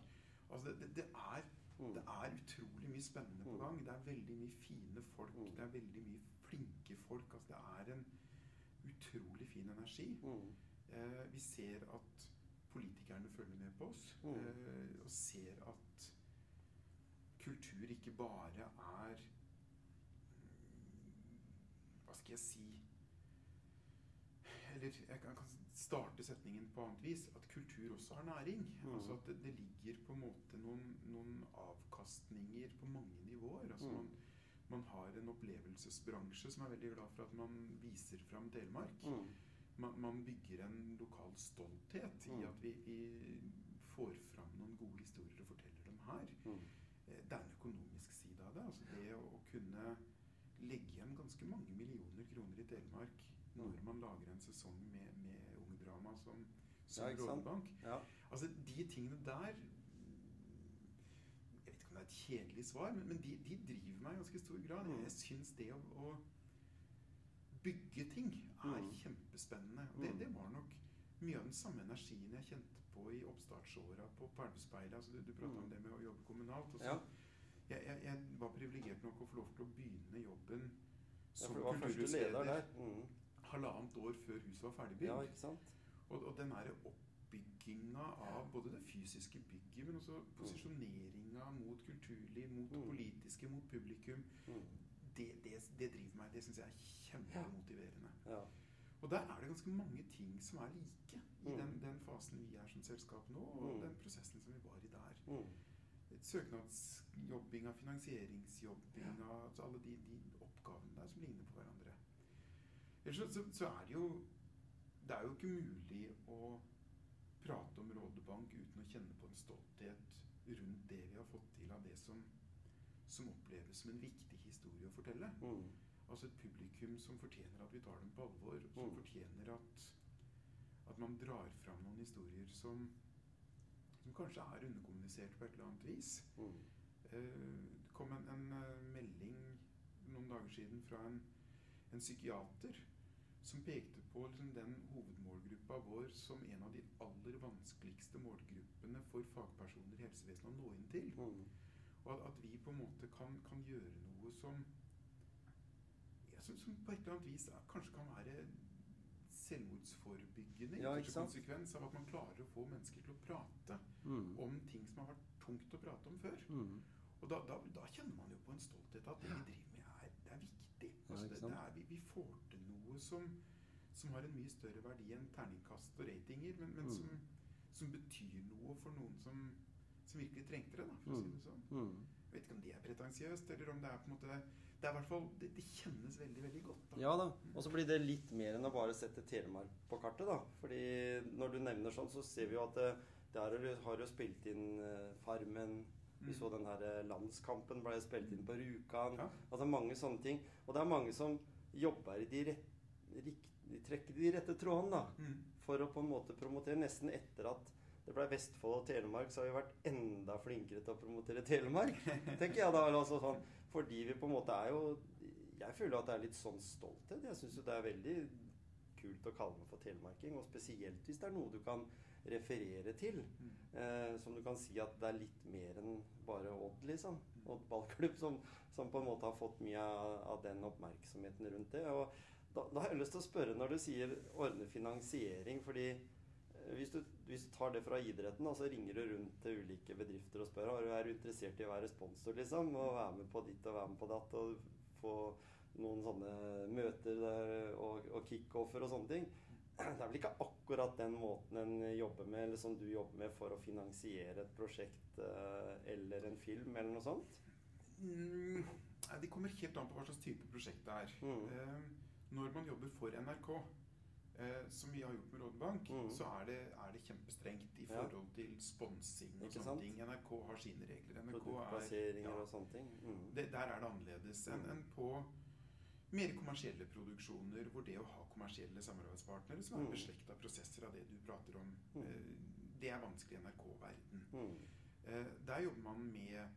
[SPEAKER 3] Altså det, det, det, er,
[SPEAKER 2] Mm.
[SPEAKER 3] det er utrolig mye spennende på
[SPEAKER 2] Mm.
[SPEAKER 3] gang. Det er veldig mye fine folk.
[SPEAKER 2] Mm.
[SPEAKER 3] Det er veldig mye flinke folk. Altså det er en utrolig fin energi.
[SPEAKER 2] Mm.
[SPEAKER 3] Eh, vi ser at politikerne følger med på oss,
[SPEAKER 2] Mm.
[SPEAKER 3] eh, og ser at kultur ikke bare er mm, Hva skal jeg si Eller jeg kan, starte setningen på annet vis. At kultur også har næring.
[SPEAKER 2] Mm.
[SPEAKER 3] Altså at det, det ligger på en måte noen, noen avkastninger på mange nivåer. Altså
[SPEAKER 2] Mm.
[SPEAKER 3] man, man har en opplevelsesbransje som er veldig glad for at man viser fram Telemark
[SPEAKER 2] Mm.
[SPEAKER 3] man, man bygger en lokal stolthet i
[SPEAKER 2] Mm.
[SPEAKER 3] at vi, vi får fram noen gode historier og forteller dem her.
[SPEAKER 2] Mm.
[SPEAKER 3] Eh, Det er en økonomisk side av det. altså Det å kunne legge igjen ganske mange millioner kroner i Telemark når man lager en sesong med, med ungdrama som, som
[SPEAKER 2] ja.
[SPEAKER 3] Rådebank.
[SPEAKER 2] Ja.
[SPEAKER 3] Altså De tingene der Jeg vet ikke om det er et kjedelig svar, men, men de, de driver meg i ganske stor grad.
[SPEAKER 2] Mm.
[SPEAKER 3] Jeg syns det å, å bygge ting er
[SPEAKER 2] Mm.
[SPEAKER 3] kjempespennende. Og det,
[SPEAKER 2] Mm.
[SPEAKER 3] det var nok mye av den samme energien jeg kjente på i oppstartsåra på Palmespeilet. Altså, du du prata om det med å jobbe kommunalt.
[SPEAKER 2] Ja.
[SPEAKER 3] jeg, jeg, jeg var privilegert nok å få lov til å begynne jobben
[SPEAKER 2] ja,
[SPEAKER 3] som
[SPEAKER 2] for du var første leder der. Mm.
[SPEAKER 3] Halvannet år før huset var ferdigbygd.
[SPEAKER 2] Ja, ikke?
[SPEAKER 3] Og, og den derre oppbygginga av både det fysiske bygget, men også posisjoneringa mot kulturliv, mot det
[SPEAKER 2] Mm.
[SPEAKER 3] politiske, mot publikum,
[SPEAKER 2] Mm.
[SPEAKER 3] det, det, det driver meg. Det syns jeg er kjempemotiverende.
[SPEAKER 2] Ja.
[SPEAKER 3] Og der er det ganske mange ting som er like i
[SPEAKER 2] Mm.
[SPEAKER 3] den, den fasen vi er som selskap nå, og
[SPEAKER 2] Mm.
[SPEAKER 3] den prosessen som vi var i der.
[SPEAKER 2] Mm.
[SPEAKER 3] Søknadsjobbinga, finansieringsjobbinga, altså alle de, de oppgavene der som ligner på hverandre. Ellers så, så, er det jo Det er jo ikke mulig å prate om Rådebank uten å kjenne på en stolthet rundt det vi har fått til av det som, som oppleves som en viktig historie å fortelle.
[SPEAKER 2] Mm.
[SPEAKER 3] Altså et publikum som fortjener at vi tar dem på alvor, som
[SPEAKER 2] Mm.
[SPEAKER 3] fortjener at, at man drar fram noen historier som, som kanskje er underkommunisert på et eller annet vis.
[SPEAKER 2] Mm.
[SPEAKER 3] Eh, Det kom en, en eh, melding noen dager siden fra en, en psykiater som pekte på liksom den hovedmålgruppa vår som en av de aller vanskeligste målgruppene for fagpersoner i helsevesenet å nå inn til.
[SPEAKER 2] Mm.
[SPEAKER 3] Og at, at vi på en måte kan, kan gjøre noe som, ja, som, som på et eller annet vis kanskje kan være selvmordsforebyggende
[SPEAKER 2] Ja,
[SPEAKER 3] i konsekvens av at man klarer å få mennesker til å prate
[SPEAKER 2] Mm.
[SPEAKER 3] om ting som har vært tungt å prate om før.
[SPEAKER 2] Mm.
[SPEAKER 3] Og da, da, da kjenner man jo på en stolthet at det vi driver med, er, det er viktig. Altså,
[SPEAKER 2] ja,
[SPEAKER 3] det, det er, vi, vi får noe som, som har en mye større verdi enn terningkast og ratinger, men, men
[SPEAKER 2] Mm.
[SPEAKER 3] som, som betyr noe for noen som, som virkelig trengte det. Da, for å si
[SPEAKER 2] Mm.
[SPEAKER 3] det sånn.
[SPEAKER 2] Mm.
[SPEAKER 3] Jeg vet ikke om det er pretensiøst, eller om det er på en måte Det er hvert fall, det, det kjennes veldig, veldig godt. Da.
[SPEAKER 2] Ja da. Og så blir det litt mer enn å bare sette Telemark på kartet, da. Fordi når du nevner sånn, så ser vi jo at det, der har jo spilt inn eh, Farmen. Vi
[SPEAKER 3] Mm.
[SPEAKER 2] så den her eh, landskampen ble spilt inn på Rjukan.
[SPEAKER 3] Ja.
[SPEAKER 2] Altså mange sånne ting. Og det er mange som jobber i de rett, rik- de rette trådene, da.
[SPEAKER 3] Mm.
[SPEAKER 2] For å på en måte promotere. Nesten etter at det ble Vestfold og Telemark, så har vi vært enda flinkere til å promotere Telemark. tenker jeg da. Altså sånn, fordi vi på en måte er jo Jeg føler at det er litt sånn stolthet. Jeg syns jo det er veldig kult å kalle meg for telemarking. Og spesielt hvis det er noe du kan referere til.
[SPEAKER 3] Mm.
[SPEAKER 2] Eh, som du kan si at det er litt mer enn bare Odd, liksom. Odd ballklubb som, som på en måte har fått mye av, av den oppmerksomheten rundt det. Og da, da har jeg lyst til å spørre, når du sier ordne finansiering fordi eh, hvis du, hvis du tar det fra idretten, da, så ringer du rundt til ulike bedrifter og spør om er du interessert i å være sponsor, liksom. Og være med på ditt og være med på datt. Og få noen sånne møter der, og, og kickoffer og sånne ting. Det er vel ikke akkurat den måten en jobber med, eller som du jobber med for å finansiere et prosjekt eh, eller en film eller noe sånt?
[SPEAKER 3] Mm, det kommer helt an på hva slags type prosjekt det er.
[SPEAKER 2] Mm.
[SPEAKER 3] Når man jobber for NRK, eh, som vi har gjort med Rådebank,
[SPEAKER 2] Mm.
[SPEAKER 3] så er det, er det kjempestrengt i forhold til sponsing og sånne
[SPEAKER 2] sant?
[SPEAKER 3] ting. NRK har sine regler. NRK er, ja,
[SPEAKER 2] og sånne ting. Mm.
[SPEAKER 3] det, Der er det annerledes enn
[SPEAKER 2] Mm.
[SPEAKER 3] enn på mer kommersielle produksjoner, hvor det å ha kommersielle samarbeidspartnere som er
[SPEAKER 2] Mm.
[SPEAKER 3] beslekta prosesser av det du prater om,
[SPEAKER 2] Mm.
[SPEAKER 3] eh, det er vanskelig i NRK-verden.
[SPEAKER 2] Mm.
[SPEAKER 3] Eh, Der jobber man med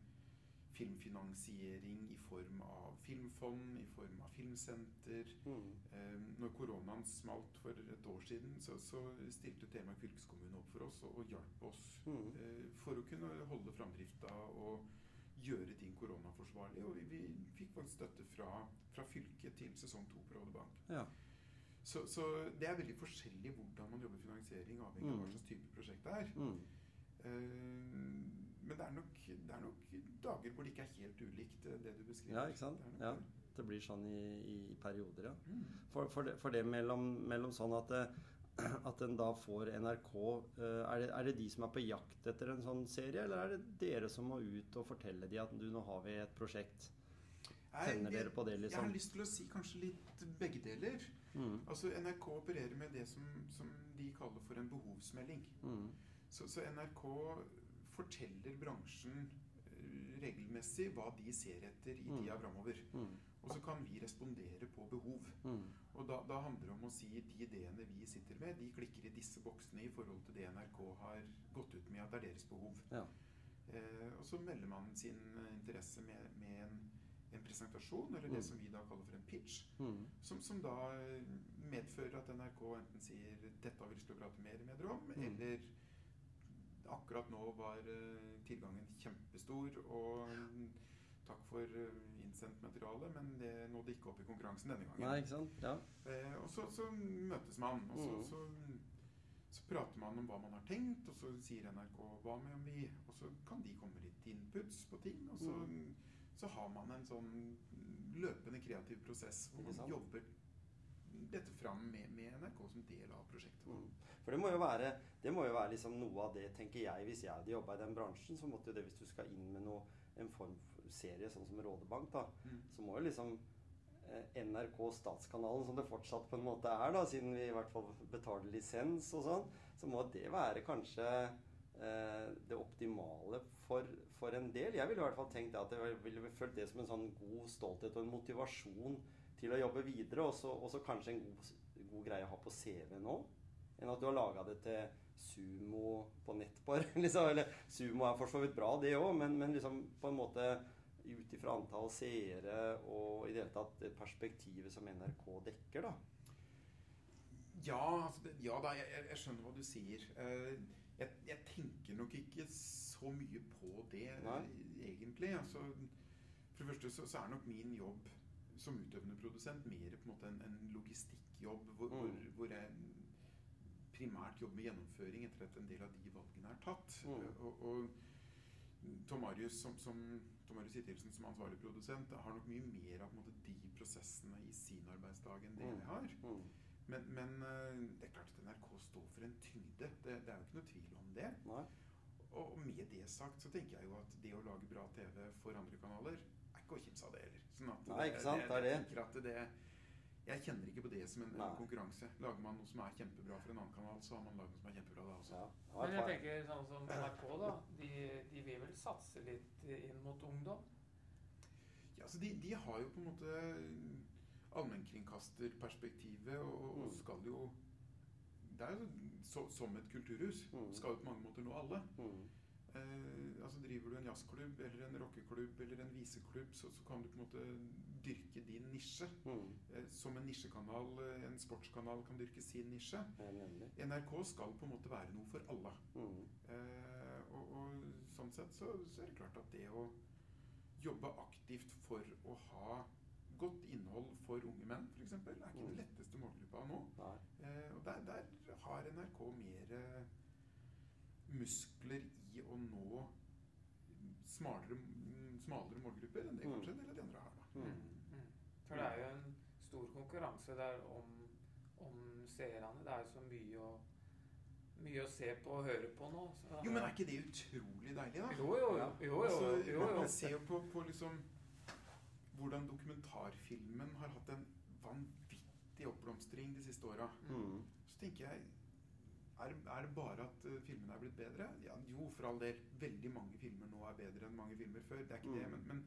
[SPEAKER 3] filmfinansiering i form av filmfond, i form av filmsenter.
[SPEAKER 2] Mm.
[SPEAKER 3] Eh, Når koronaen smalt for et år siden, så, så stilte Telemark fylkeskommune opp for oss og, og hjalp oss
[SPEAKER 2] Mm.
[SPEAKER 3] eh, for å kunne holde framdrifta og gjøre ting koronaforsvarlig. Og vi, vi fikk faktisk støtte fra, fra fylket til sesong to på Rådebank.
[SPEAKER 2] Ja.
[SPEAKER 3] Så, så det er veldig forskjellig hvordan man jobber finansiering, avhengig av hva
[SPEAKER 2] Mm.
[SPEAKER 3] slags type prosjekt det er.
[SPEAKER 2] Mm.
[SPEAKER 3] Eh, men det er, nok, det er nok dager hvor det ikke er helt ulikt eh, det du beskriver.
[SPEAKER 2] Ja, ikke sant?
[SPEAKER 3] Det
[SPEAKER 2] Ja.
[SPEAKER 3] det.
[SPEAKER 2] Blir sånn i, i perioder, ja.
[SPEAKER 3] Mm.
[SPEAKER 2] For, for, det, for det mellom, mellom sånn at, det, at en da får NRK eh, er det, er det de som er på jakt etter en sånn serie, eller er det dere som må ut og fortelle de at du, nå har vi et prosjekt? Tenner dere på det,
[SPEAKER 3] Jeg
[SPEAKER 2] liksom?
[SPEAKER 3] har lyst til å si kanskje litt begge deler.
[SPEAKER 2] Mm.
[SPEAKER 3] Altså NRK opererer med det som, som de kaller for en behovsmelding.
[SPEAKER 2] Mm.
[SPEAKER 3] Så, så NRK forteller bransjen eh, regelmessig hva de ser etter i
[SPEAKER 2] Mm.
[SPEAKER 3] tida framover.
[SPEAKER 2] Mm.
[SPEAKER 3] Og så kan vi respondere på behov.
[SPEAKER 2] Mm.
[SPEAKER 3] Og da, da handler det om å si de ideene vi sitter med, de klikker i disse boksene i forhold til det NRK har gått ut med at det er deres behov.
[SPEAKER 2] Ja.
[SPEAKER 3] Eh, og så melder man sin eh, interesse med, med en, en presentasjon, eller
[SPEAKER 2] Mm.
[SPEAKER 3] det som vi da kaller for en pitch,
[SPEAKER 2] Mm.
[SPEAKER 3] som, som da eh, medfører at NRK enten sier 'dette har vi lyst til å prate mer med dere om',
[SPEAKER 2] Mm.
[SPEAKER 3] eller akkurat nå var eh, tilgangen kjempestor, og takk for eh, innsendt materiale, men det nådde ikke opp i konkurransen denne gangen.
[SPEAKER 2] Nei, ikke sant? Ja.
[SPEAKER 3] Eh, og så, så møtes man, og så,
[SPEAKER 2] Mm.
[SPEAKER 3] så, så prater man om hva man har tenkt, og så sier NRK hva med om vi Og så kan de komme litt inputs på ting, og så,
[SPEAKER 2] Mm.
[SPEAKER 3] så har man en sånn løpende kreativ prosess hvor man jobber dette fram med, med NRK som del av prosjektet.
[SPEAKER 2] Mm. For det må jo være, det må jo være liksom noe av det, tenker jeg, hvis jeg hadde jobba i den bransjen, så måtte jo det, hvis du skal inn med noe, en form for serie sånn som Rådebank, da,
[SPEAKER 3] Mm.
[SPEAKER 2] så må jo liksom eh, NRK Statskanalen, som det fortsatt på en måte er, da, siden vi i hvert fall betaler lisens og sånn, så må det være kanskje eh, det optimale for, for en del. Jeg ville i hvert fall tenkt at jeg ville følt det som en sånn god stolthet og en motivasjon til å jobbe videre, og så og så kanskje en god, god greie å ha på CV nå, enn at du har laga det til sumo på nettbar. Liksom. Eller sumo er for så vidt bra, det òg, men, men liksom på en måte ut ifra antall seere og i det hele tatt det perspektivet som NRK dekker, da.
[SPEAKER 3] Ja, altså ja da, jeg, jeg- skjønner hva du sier. Eh, jeg, jeg tenker nok ikke så mye på det
[SPEAKER 2] Nei.
[SPEAKER 3] egentlig. Altså, for det første så, så er nok min jobb som utøvende produsent mer på en måte en, en logistikkjobb hvor,
[SPEAKER 2] Mm.
[SPEAKER 3] hvor, hvor jeg primært jobber med gjennomføring etter at en del av de valgene er tatt.
[SPEAKER 2] Mm.
[SPEAKER 3] Og, og Tom Marius som, som, Tom Marius Hittilsen som ansvarlig produsent har nok mye mer av på en måte, de prosessene i sin arbeidsdag enn det
[SPEAKER 2] Mm.
[SPEAKER 3] jeg har.
[SPEAKER 2] Mm.
[SPEAKER 3] Men, men eh, det er klart at NRK står for en tyngde. Det, det er jo ikke noe tvil om det.
[SPEAKER 2] Nei.
[SPEAKER 3] Og med det sagt så tenker jeg jo at det å lage bra TV for andre kanaler er ikke å kimse av det heller. Sånn at
[SPEAKER 2] Nei, ikke sant, det er det.
[SPEAKER 3] Jeg, tenker det jeg kjenner ikke på det som en,
[SPEAKER 2] Nei.
[SPEAKER 3] konkurranse. Lager man noe som er kjempebra for en annen kanal, så har man lagd noe som er kjempebra da også.
[SPEAKER 2] Ja.
[SPEAKER 1] Men jeg tenker sånn som NRK, da. De, de vil vel satse litt inn mot ungdom?
[SPEAKER 3] Ja, så de, de har jo på en måte allmennkringkasterperspektivet og, og,
[SPEAKER 2] Mm.
[SPEAKER 3] skal jo Det er jo så, som et kulturhus.
[SPEAKER 2] Mm.
[SPEAKER 3] Skal jo på mange måter nå alle. Eh, altså Driver du en jazzklubb eller en rockeklubb eller en viseklubb, så, så kan du på en måte dyrke din nisje.
[SPEAKER 2] Mm.
[SPEAKER 3] Eh, som en nisjekanal, eh, en sportskanal, kan dyrke sin nisje. NRK skal på en måte være noe for alle.
[SPEAKER 2] Mm.
[SPEAKER 3] Eh, og, og sånn sett så, så er det klart at det å jobbe aktivt for å ha godt innhold for unge menn, f.eks., er ikke
[SPEAKER 2] Mm.
[SPEAKER 3] den letteste målgruppa nå. Eh, og der, der har NRK mer muskler i å nå smalere, mm, smalere målgrupper enn det
[SPEAKER 2] Mm.
[SPEAKER 3] kanskje en del av de andre har. da.
[SPEAKER 2] Mm.
[SPEAKER 1] Mm. For det er jo en stor konkurranse der om, om seerne. Det er jo så mye å, mye å se på og høre på nå. Så,
[SPEAKER 3] Jo, men er ikke det utrolig deilig, da?
[SPEAKER 1] Jo, jo,
[SPEAKER 2] jo.
[SPEAKER 1] jo. jo,
[SPEAKER 3] Altså,
[SPEAKER 1] jo, jo.
[SPEAKER 3] man ser jo på, på liksom hvordan dokumentarfilmen har hatt en vanvittig oppblomstring de siste åra.
[SPEAKER 2] Mm.
[SPEAKER 3] Så tenker jeg er, er det bare at uh, filmene er blitt bedre? Ja, jo, for all del. Veldig mange filmer nå er bedre enn mange filmer før. Det er ikke det,
[SPEAKER 2] Mm.
[SPEAKER 3] men, men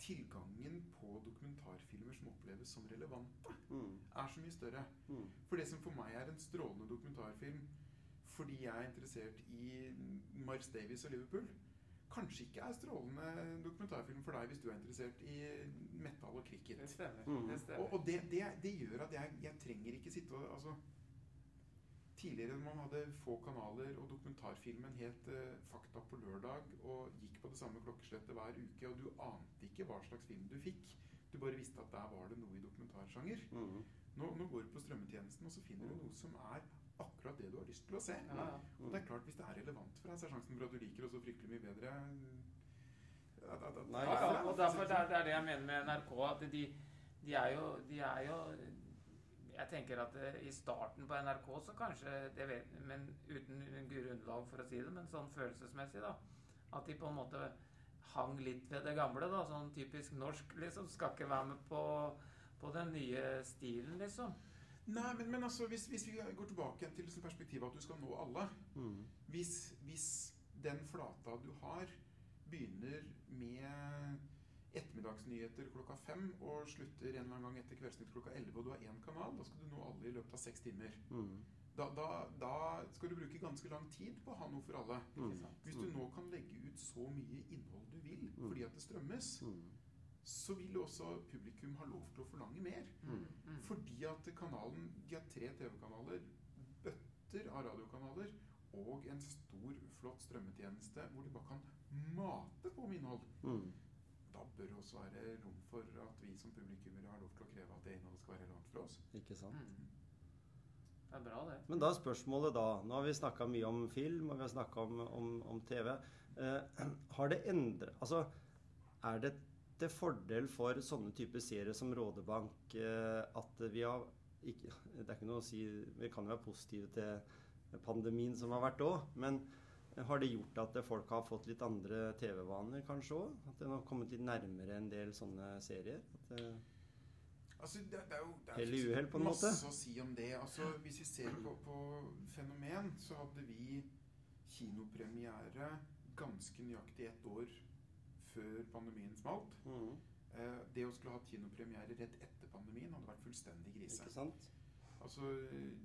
[SPEAKER 3] tilgangen på dokumentarfilmer som oppleves som relevante,
[SPEAKER 2] Mm.
[SPEAKER 3] er så mye større.
[SPEAKER 2] Mm.
[SPEAKER 3] For det som for meg er en strålende dokumentarfilm fordi jeg er interessert i Mars Davies og Liverpool, kanskje ikke er strålende dokumentarfilm for deg hvis du er interessert i metal og cricket.
[SPEAKER 1] Det stemmer.
[SPEAKER 2] Mm.
[SPEAKER 1] Det stemmer.
[SPEAKER 3] Og, og det, det, det gjør at jeg, jeg trenger ikke sitte og altså, Tidligere når man hadde få kanaler og dokumentarfilmen het eh, Fakta på lørdag og gikk på det samme klokkeslettet hver uke, og du ante ikke hva slags film du fikk. Du bare visste at der var det noe i dokumentarsjanger.
[SPEAKER 2] Mm.
[SPEAKER 3] Nå, nå går du på strømmetjenesten, og så finner du noe som er akkurat det du har lyst til å se.
[SPEAKER 1] Ja, ja.
[SPEAKER 3] Og det er klart, hvis det er relevant for deg, så er sjansen for at du liker det så fryktelig mye bedre. at- at- at-
[SPEAKER 2] Nei,
[SPEAKER 1] Ja, ja, og derfor er, det er det jeg mener med NRK. At de, de er jo De er jo Jeg tenker at eh, i starten på NRK så kanskje det vet, Men uten grunnlag for å si det, men sånn følelsesmessig, da. At de på en måte hang litt ved det gamle. da, Sånn typisk norsk, liksom. Skal ikke være med på, på den nye stilen, liksom.
[SPEAKER 3] Nei, men, men altså, hvis, hvis vi går tilbake til liksom perspektivet at du skal nå alle
[SPEAKER 2] Mm.
[SPEAKER 3] hvis, hvis den flata du har, begynner med ettermiddagsnyheter klokka fem og slutter en eller annen gang etter Kveldsnytt klokka elleve, og du har én kanal, da skal du nå alle i løpet av seks timer.
[SPEAKER 2] Mm.
[SPEAKER 3] Da, da, da skal du bruke ganske lang tid på å ha noe for alle.
[SPEAKER 2] Mm.
[SPEAKER 3] Hvis du nå kan legge ut så mye innhold du vil
[SPEAKER 2] Mm.
[SPEAKER 3] fordi at det strømmes,
[SPEAKER 2] Mm.
[SPEAKER 3] så vil også publikum ha lov til å forlange mer.
[SPEAKER 2] Mm.
[SPEAKER 1] Mm.
[SPEAKER 3] Fordi at kanalen De har tre TV-kanaler, bøtter av radiokanaler og en stor, flott strømmetjeneste hvor de bare kan mate på med innhold. Da bør det også være rom for at vi som publikummere har lov til å kreve at det innholdet skal være relevant for oss.
[SPEAKER 2] Ikke sant.
[SPEAKER 1] Mm. Det er bra, det.
[SPEAKER 2] Men da er spørsmålet da Nå har vi snakka mye om film, og vi har snakka om, om, om TV. Eh, har det endret Altså, er det til fordel for sånne typer serier som Rådebank eh, at vi har ikke, Det er ikke noe å si Vi kan jo være positive til pandemien som har vært òg, men har det gjort at folk har fått litt andre TV-vaner kanskje òg? At en har kommet litt nærmere en del sånne serier? At,
[SPEAKER 3] Altså, det, det er jo det er
[SPEAKER 2] Hell uhell, på en
[SPEAKER 3] masse
[SPEAKER 2] måte.
[SPEAKER 3] å si om det. Altså, hvis vi ser på, på fenomen, så hadde vi kinopremiere ganske nøyaktig ett år før pandemien smalt.
[SPEAKER 2] mm,
[SPEAKER 3] Eh, det å skulle ha kinopremiere rett etter pandemien hadde vært fullstendig krise.
[SPEAKER 2] ikke sant?
[SPEAKER 3] Altså,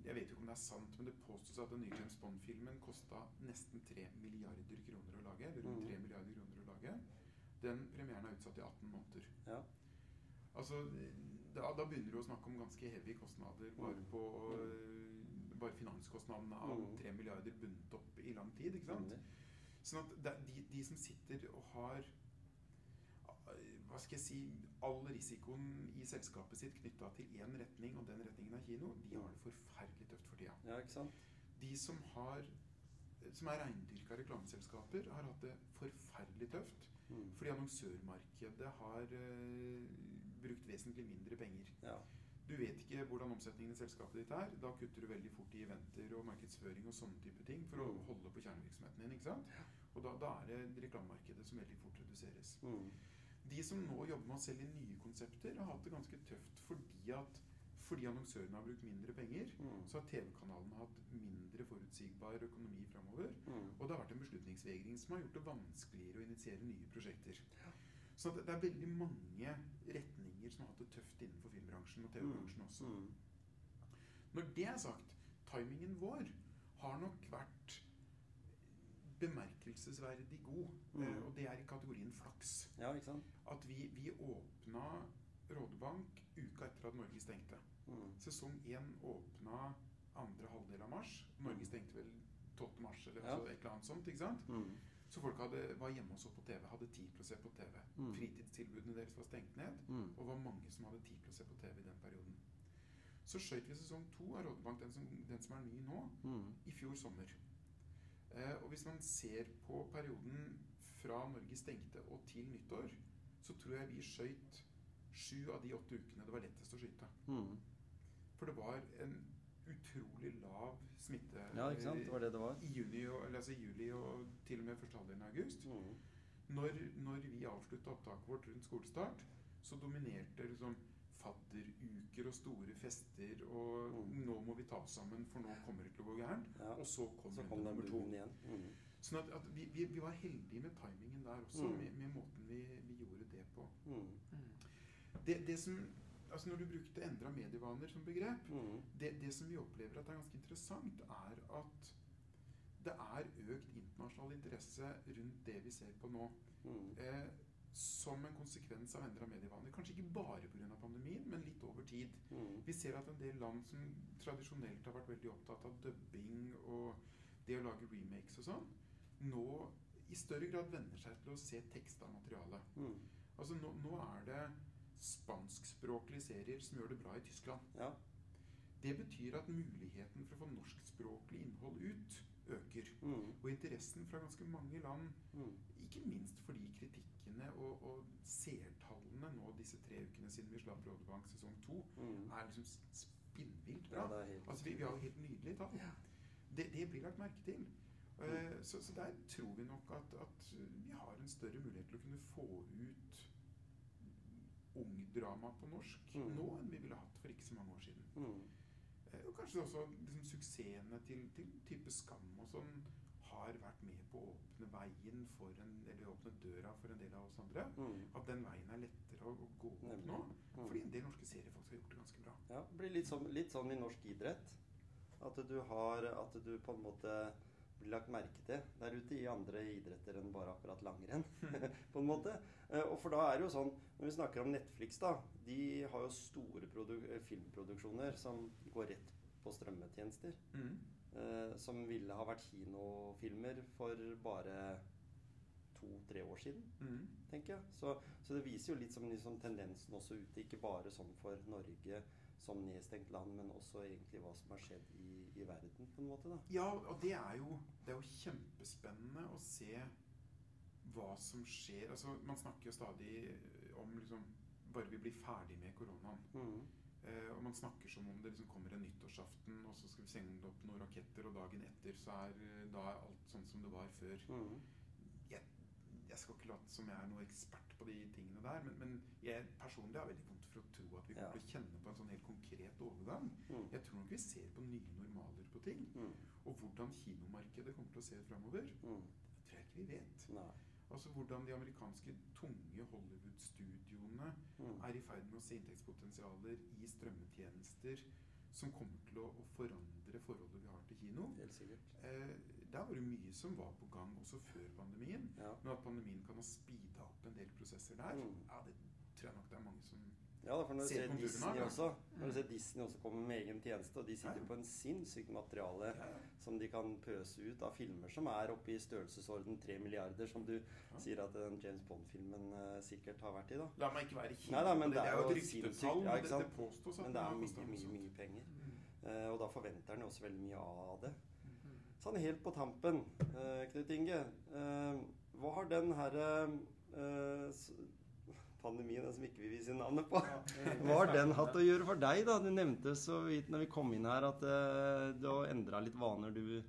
[SPEAKER 3] Jeg vet jo ikke om det er sant, men det påstås at den nye James Bond-filmen kosta nesten 3 milliarder kroner å lage. Eller rundt
[SPEAKER 2] Mm.
[SPEAKER 3] 3 milliarder kroner å lage. Den premieren er utsatt i 18 måneder.
[SPEAKER 2] Ja.
[SPEAKER 3] Altså, da, da begynner du å snakke om ganske heavy kostnader bare
[SPEAKER 2] Mm.
[SPEAKER 3] på øh, bare finanskostnadene av
[SPEAKER 2] Mm.
[SPEAKER 3] 3 milliarder bundet opp i lang tid. ikke sant? Sånn at de, de som sitter og har hva skal jeg si, all risikoen i selskapet sitt knytta til én retning, og den retningen er kino, de har det forferdelig tøft for tida.
[SPEAKER 2] Ja, ikke sant?
[SPEAKER 3] De som, har, som er reindyrka reklameselskaper, har hatt det forferdelig tøft.
[SPEAKER 2] Mm.
[SPEAKER 3] Fordi annonsørmarkedet har uh, brukt vesentlig mindre penger.
[SPEAKER 2] Ja.
[SPEAKER 3] Du vet ikke hvordan omsetningen i selskapet ditt er. Da kutter du veldig fort i eventer og markedsføring og sånne type ting for å
[SPEAKER 2] Mm.
[SPEAKER 3] holde på kjernevirksomheten din. ikke sant? Og da, da er det reklamemarkedet som veldig fort reduseres.
[SPEAKER 2] Mm.
[SPEAKER 3] De som nå jobber med å selge nye konsepter, har hatt det ganske tøft fordi at fordi annonsørene har brukt mindre penger,
[SPEAKER 2] Mm.
[SPEAKER 3] så har TV-kanalene hatt mindre forutsigbar økonomi framover.
[SPEAKER 2] Mm.
[SPEAKER 3] Og det har vært en beslutningsvegring som har gjort det vanskeligere å initiere nye prosjekter. Så det, det er veldig mange retninger som har hatt det tøft innenfor filmbransjen og TV-bransjen også.
[SPEAKER 2] Mm.
[SPEAKER 3] Når det er sagt, timingen vår har nok vært bemerkelsesverdig god.
[SPEAKER 2] Mm.
[SPEAKER 3] eh, Og det er i kategorien flaks.
[SPEAKER 2] Ja, ikke sant?
[SPEAKER 3] At vi, vi åpna Rådebank uka etter at Norge stengte.
[SPEAKER 2] Mm.
[SPEAKER 3] Sesong én åpna andre halvdel av mars. Norge stengte vel 12. mars eller
[SPEAKER 2] Ja.
[SPEAKER 3] altså et eller annet sånt. ikke sant?
[SPEAKER 2] Mm.
[SPEAKER 3] Så folk hadde, var hjemme og så på TV, hadde tid til å se på TV.
[SPEAKER 2] Mm.
[SPEAKER 3] Fritidstilbudene deres var stengt ned,
[SPEAKER 2] Mm.
[SPEAKER 3] og var mange som hadde tid til å se på TV i den perioden. Så skjøt vi sesong to av Rådebank, den som, den som er ny nå,
[SPEAKER 2] Mm.
[SPEAKER 3] i fjor sommer. Eh, og hvis man ser på perioden fra Norge stengte og til nyttår, så tror jeg vi skøyt sju av de åtte ukene det var lettest å skyte.
[SPEAKER 2] Mm.
[SPEAKER 3] For det var en utrolig lav smitte
[SPEAKER 2] Ja, ikke sant? Det var det det var.
[SPEAKER 3] i juni og, eller altså i juli og til og med første halvdelen av august.
[SPEAKER 2] Mm.
[SPEAKER 3] Når, når vi avslutta opptaket vårt rundt skolestart, så dominerte liksom fadderuker og store fester og
[SPEAKER 2] Mm.
[SPEAKER 3] 'nå må vi ta oss sammen, for nå kommer det til å gå.
[SPEAKER 2] Ja.
[SPEAKER 3] Og så kom,
[SPEAKER 2] Så kom
[SPEAKER 3] nummer to.
[SPEAKER 2] igjen. Mm.
[SPEAKER 3] Sånn at, at vi, vi, vi var heldige med timingen der også,
[SPEAKER 2] Mm.
[SPEAKER 3] med, med måten vi, vi gjorde det på.
[SPEAKER 2] Mm.
[SPEAKER 1] Mm.
[SPEAKER 3] Det, det som, altså Når du brukte 'endra medievaner' som begrep,
[SPEAKER 2] Mm.
[SPEAKER 3] det, det som vi opplever at er ganske interessant, er at det er økt internasjonal interesse rundt det vi ser på nå.
[SPEAKER 2] Mm.
[SPEAKER 3] Eh, som en konsekvens av endra medievaner. Kanskje ikke bare pga. pandemien, men litt over tid.
[SPEAKER 2] Mm.
[SPEAKER 3] Vi ser at en del land som tradisjonelt har vært veldig opptatt av dubbing og det å lage remakes og sånn, nå i større grad venner seg til å se teksta materiale.
[SPEAKER 2] Mm.
[SPEAKER 3] Altså nå, nå er det spanskspråklige serier som gjør det bra i Tyskland.
[SPEAKER 2] Ja.
[SPEAKER 3] Det betyr at muligheten for å få norskspråklig innhold ut øker.
[SPEAKER 2] Mm.
[SPEAKER 3] Og interessen fra ganske mange land,
[SPEAKER 2] Mm.
[SPEAKER 3] ikke minst fordi kritikkene og, og seertallene nå disse tre ukene siden vi slapp Rådebank sesong to,
[SPEAKER 2] Mm.
[SPEAKER 3] er liksom spinnvilt bra.
[SPEAKER 2] helt
[SPEAKER 3] Altså, vi, vi har jo helt nydelige tall. Det, det blir lagt merke til. Uh, så, så der tror vi nok at, at vi har en større mulighet til å kunne få ut ungdrama på norsk
[SPEAKER 2] Mm.
[SPEAKER 3] nå enn vi ville hatt for ikke så mange år siden.
[SPEAKER 2] Mm.
[SPEAKER 3] Uh, og kanskje også liksom, suksessene til, til type Skam og sånn har vært med på å åpne veien for en, eller åpne døra for en del av oss andre.
[SPEAKER 2] Mm.
[SPEAKER 3] At den veien er lettere å, å gå opp
[SPEAKER 2] Nemlig.
[SPEAKER 3] nå.
[SPEAKER 2] Mm.
[SPEAKER 3] Fordi en del norske serier faktisk har gjort det ganske bra.
[SPEAKER 2] Ja, det blir litt sånn, litt sånn i norsk idrett. At du har At du på en måte blir lagt merke til der ute i andre idretter enn bare akkurat langrenn. på en måte. Eh, Og for da er det jo sånn Når vi snakker om Netflix, da. De har jo store eh, filmproduksjoner som går rett på strømmetjenester. Eh, som ville ha vært kinofilmer for bare to-tre år siden
[SPEAKER 3] Mm.
[SPEAKER 2] tenker jeg. Så, så det viser jo litt som liksom tendensen også ute, ikke bare sånn for Norge som nedstengt land, men også egentlig hva som har skjedd i, i verden, på en måte. da.
[SPEAKER 3] Ja, og det er, jo, det er jo kjempespennende å se hva som skjer. Altså, man snakker jo stadig om liksom Bare vi blir ferdig med koronaen.
[SPEAKER 2] Mm.
[SPEAKER 3] Eh, og man snakker som om det liksom kommer en nyttårsaften, og så skal vi sende opp noen raketter, og dagen etter så er eh, da er alt sånn som det var før.
[SPEAKER 2] Mm.
[SPEAKER 3] Jeg, jeg skal ikke late som jeg er noe ekspert på de tingene der, men, men jeg personlig har veldig vondt for å tro at vi kommer til å kjenne på en sånn helt konkret overgang.
[SPEAKER 2] Mm.
[SPEAKER 3] Jeg tror nok vi ser på nye normaler på ting.
[SPEAKER 2] Mm.
[SPEAKER 3] Og hvordan kinomarkedet kommer til å se framover,
[SPEAKER 2] Mm.
[SPEAKER 3] det tror jeg ikke vi vet.
[SPEAKER 2] Nei.
[SPEAKER 3] Altså Hvordan de amerikanske tunge Hollywood-studioene
[SPEAKER 2] Mm.
[SPEAKER 3] er i ferd med å se inntektspotensialer i strømmetjenester som kommer til å, å forandre forholdet vi har til kino.
[SPEAKER 2] Helt sikkert.
[SPEAKER 3] Eh, der var det mye som var på gang også før pandemien.
[SPEAKER 2] Ja.
[SPEAKER 3] Men at pandemien kan ha speeda opp en del prosesser der,
[SPEAKER 2] Mm.
[SPEAKER 3] ja, det tror jeg nok det er mange som
[SPEAKER 2] Ja, for når du ser Disney også Når du ser Disney også kommer med egen tjeneste, og de sitter på en sinnssykt materiale som de kan pøse ut av filmer som er oppe i størrelsesorden 3 milliarder, som du sier at den James Bond-filmen eh, sikkert har vært i, da.
[SPEAKER 3] La meg ikke være kjip det.
[SPEAKER 2] det er
[SPEAKER 3] jo et ryktetall.
[SPEAKER 2] ja,
[SPEAKER 3] det, det påstås at
[SPEAKER 2] Men det er mye, mye, mye penger.
[SPEAKER 3] Mm.
[SPEAKER 2] Eh, og da forventer jo også veldig mye av det.
[SPEAKER 1] Mm.
[SPEAKER 2] Sånn helt på tampen, uh, Knut Inge. Uh, hva har den herre pandemien, som ikke vi vil si navnet på. Hva har den hatt å gjøre for deg, da? Du nevnte så vidt når vi kom inn her at eh, du har endra litt vaner, du.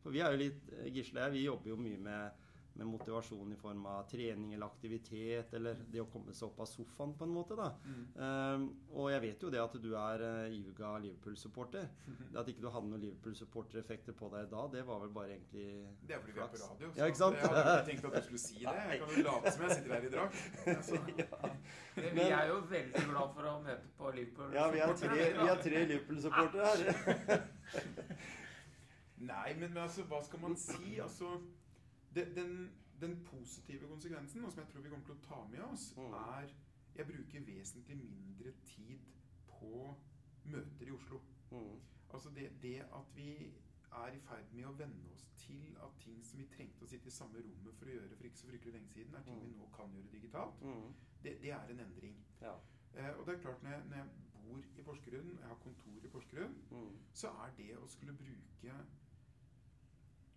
[SPEAKER 2] For vi er jo litt Gisle og jeg, vi jobber jo mye med, med motivasjon i form av trening eller aktivitet, eller det å komme seg opp av sofaen, på en måte, da.
[SPEAKER 3] Mm.
[SPEAKER 2] Um, og jeg vet jo det at du er uh, iuga Liverpool-supporter. Det At ikke du hadde noen Liverpool-supportereffekter på deg da, det var vel bare egentlig
[SPEAKER 3] Det er fordi vi er på
[SPEAKER 2] radio,
[SPEAKER 3] radio.
[SPEAKER 2] Ja, ikke sant?
[SPEAKER 3] Jeg hadde ikke tenkt at du skulle si det. Jeg kan jo late som jeg sitter her i drakt. Altså,
[SPEAKER 1] ja. Vi er jo veldig glad for å møte på Liverpool.
[SPEAKER 2] Ja, vi er tre, vi er tre Liverpool-supportere her.
[SPEAKER 3] Nei, men, men altså, hva skal man si? Altså, den, den positive konsekvensen, og som jeg tror vi kommer til å ta med oss,
[SPEAKER 2] Mm.
[SPEAKER 3] er jeg bruker vesentlig mindre tid på møter i Oslo.
[SPEAKER 2] Mm.
[SPEAKER 3] Altså det, det at vi er i ferd med å venne oss til at ting som vi trengte å sitte i samme rommet for å gjøre for ikke så fryktelig lenge siden, er ting vi nå kan gjøre digitalt,
[SPEAKER 2] Mm.
[SPEAKER 3] det, det er en endring.
[SPEAKER 2] Ja.
[SPEAKER 3] Eh, og det er klart, når jeg, når jeg bor i Porsgrunn, jeg har kontor i Porsgrunn,
[SPEAKER 2] Mm.
[SPEAKER 3] så er det å skulle bruke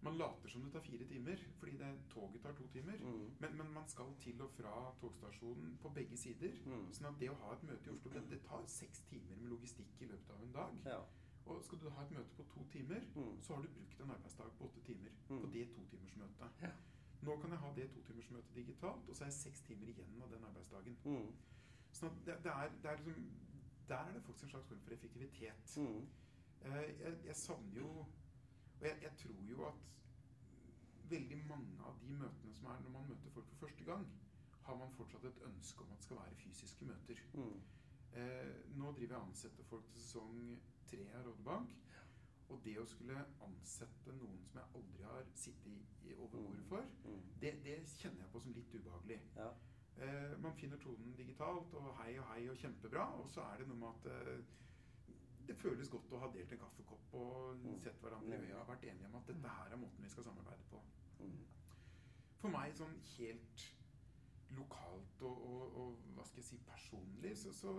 [SPEAKER 3] Man later som det tar fire timer, fordi det, toget tar to timer.
[SPEAKER 2] Mm.
[SPEAKER 3] Men, men man skal til og fra togstasjonen på begge sider.
[SPEAKER 2] Mm.
[SPEAKER 3] Sånn at det å ha et møte i Oslo, det, det tar seks timer med logistikk i løpet av en dag.
[SPEAKER 2] Ja.
[SPEAKER 3] Og skal du ha et møte på to timer,
[SPEAKER 2] Mm.
[SPEAKER 3] så har du brukt en arbeidsdag på åtte timer
[SPEAKER 2] Mm.
[SPEAKER 3] på det totimersmøtet.
[SPEAKER 2] Ja.
[SPEAKER 3] Nå kan jeg ha det totimersmøtet digitalt, og så er jeg seks timer igjen av den arbeidsdagen.
[SPEAKER 2] Mm.
[SPEAKER 3] Sånn at det, det er, det er liksom, der er det faktisk en slags form for effektivitet.
[SPEAKER 2] Mm.
[SPEAKER 3] Eh, jeg, jeg savner jo Og jeg, jeg tror jo at veldig mange av de møtene som er når man møter folk for første gang, har man fortsatt et ønske om at det skal være fysiske møter.
[SPEAKER 2] Mm.
[SPEAKER 3] Eh, nå driver jeg og ansetter folk til sesong tre av Rådebank. Og det å skulle ansette noen som jeg aldri har sittet i, over
[SPEAKER 2] Mm.
[SPEAKER 3] bordet for,
[SPEAKER 2] Mm.
[SPEAKER 3] det, det kjenner jeg på som litt ubehagelig.
[SPEAKER 2] Ja.
[SPEAKER 3] Eh, man finner tonen digitalt, og hei og hei og kjempebra. Og så er det noe med at eh, det føles godt å ha delt en kaffekopp og
[SPEAKER 2] Mm.
[SPEAKER 3] sett hverandre i øya og vært enige om at dette her er måten vi skal samarbeide på.
[SPEAKER 2] Mm.
[SPEAKER 3] For meg sånn helt lokalt og, og, og hva skal jeg si, personlig, så, så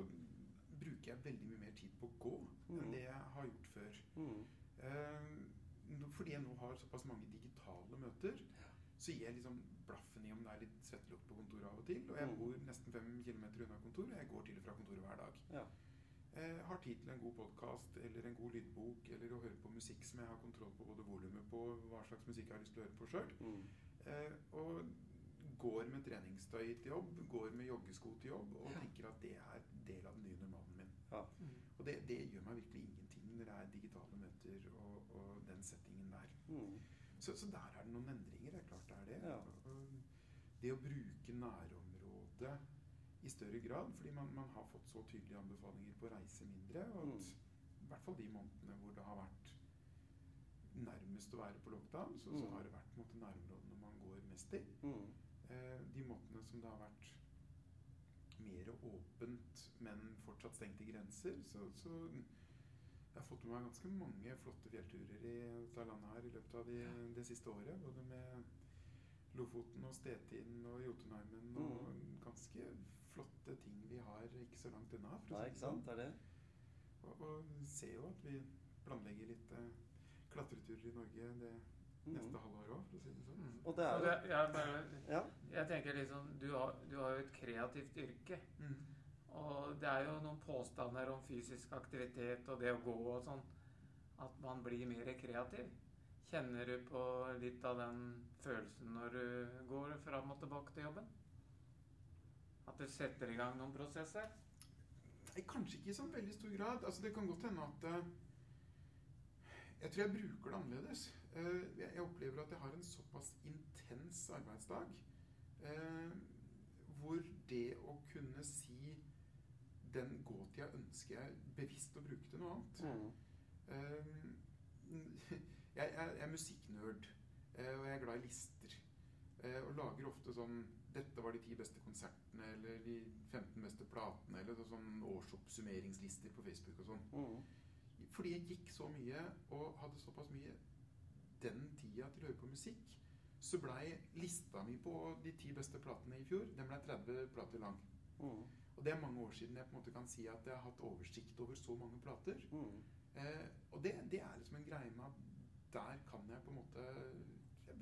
[SPEAKER 3] bruker jeg veldig mye mer tid på å gå
[SPEAKER 2] Mm.
[SPEAKER 3] enn det jeg har gjort før.
[SPEAKER 2] Mm.
[SPEAKER 3] Eh, fordi jeg nå har såpass mange digitale møter, så gir jeg liksom blaffen i om det er litt svettelukt på kontoret av og til. Og jeg
[SPEAKER 2] Mm.
[SPEAKER 3] bor nesten fem kilometer unna kontoret, og jeg går til og fra kontoret hver dag.
[SPEAKER 2] Ja.
[SPEAKER 3] Har tid til en god podkast eller en god lydbok eller å høre på musikk som jeg har kontroll på både volumet på hva slags musikk jeg har lyst til å høre på sjøl.
[SPEAKER 2] Mm.
[SPEAKER 3] Eh, og går med treningstøy til jobb, går med joggesko til jobb og tenker at det er del av den nye normalen min.
[SPEAKER 2] Ja.
[SPEAKER 1] Mm.
[SPEAKER 3] Og det, det gjør meg virkelig ingenting når det er digitale møter og, og den settingen der.
[SPEAKER 2] Mm.
[SPEAKER 3] Så, så der er det noen endringer. Det er klart det er det.
[SPEAKER 2] Ja.
[SPEAKER 3] Det å bruke nærområdet i større grad, fordi man, man har fått så tydelige anbefalinger på å reise mindre. Og at,
[SPEAKER 2] Mm.
[SPEAKER 3] I hvert fall de månedene hvor det har vært nærmest å være på lockdown, så, så
[SPEAKER 2] Mm.
[SPEAKER 3] har det vært måte nærområdene man går mest i.
[SPEAKER 2] Mm.
[SPEAKER 3] Eh, de månedene som det har vært mer åpent, men fortsatt stengte grenser, så, så jeg har fått med meg ganske mange flotte fjellturer i dette landet her i løpet av de, det siste året. Både med Lofoten og Stettin og Jotunheimen og
[SPEAKER 2] Mm.
[SPEAKER 3] ganske flotte ting vi har ikke så langt unna. for å
[SPEAKER 2] Nei, ikke
[SPEAKER 3] det sånn.
[SPEAKER 2] sant? Er det.
[SPEAKER 3] Og, og ser jo at vi planlegger litt uh, klatreturer i Norge det
[SPEAKER 2] Mm.
[SPEAKER 3] neste halvår òg, for å si det sånn.
[SPEAKER 1] Mm.
[SPEAKER 2] Og det er
[SPEAKER 1] det, jeg, bare,
[SPEAKER 2] Ja.
[SPEAKER 1] jeg tenker liksom du har, du har jo et kreativt yrke.
[SPEAKER 3] Mm.
[SPEAKER 1] Og det er jo noen påstander om fysisk aktivitet og det å gå og sånn. At man blir mer kreativ. Kjenner du på litt av den følelsen når du går fram og tilbake til jobben? At du setter i gang noen prosesser?
[SPEAKER 3] Nei, kanskje ikke i sånn veldig stor grad. Altså, det kan godt hende at eh, Jeg tror jeg bruker det annerledes. Eh, jeg, jeg opplever at jeg har en såpass intens arbeidsdag eh, hvor det å kunne si den gåtida ønsker jeg bevisst å bruke til noe annet.
[SPEAKER 2] Mm.
[SPEAKER 3] Jeg, jeg, jeg er musikknerd, eh, og jeg er glad i lister. Eh, og lager ofte sånn Dette var de ti beste konsertene, eller de 15 beste platene, eller sånn årsoppsummeringslister på Facebook og sånn.
[SPEAKER 2] Mm.
[SPEAKER 3] Fordi jeg gikk så mye og hadde såpass mye den tida til å høre på musikk, så blei lista mi på de ti beste platene i fjor den ble 30 plater lang.
[SPEAKER 2] Mm.
[SPEAKER 3] Og det er mange år siden jeg på en måte kan si at jeg har hatt oversikt over så mange plater.
[SPEAKER 2] Mm.
[SPEAKER 3] Eh, og det, det er liksom en greie med at der kan jeg på en måte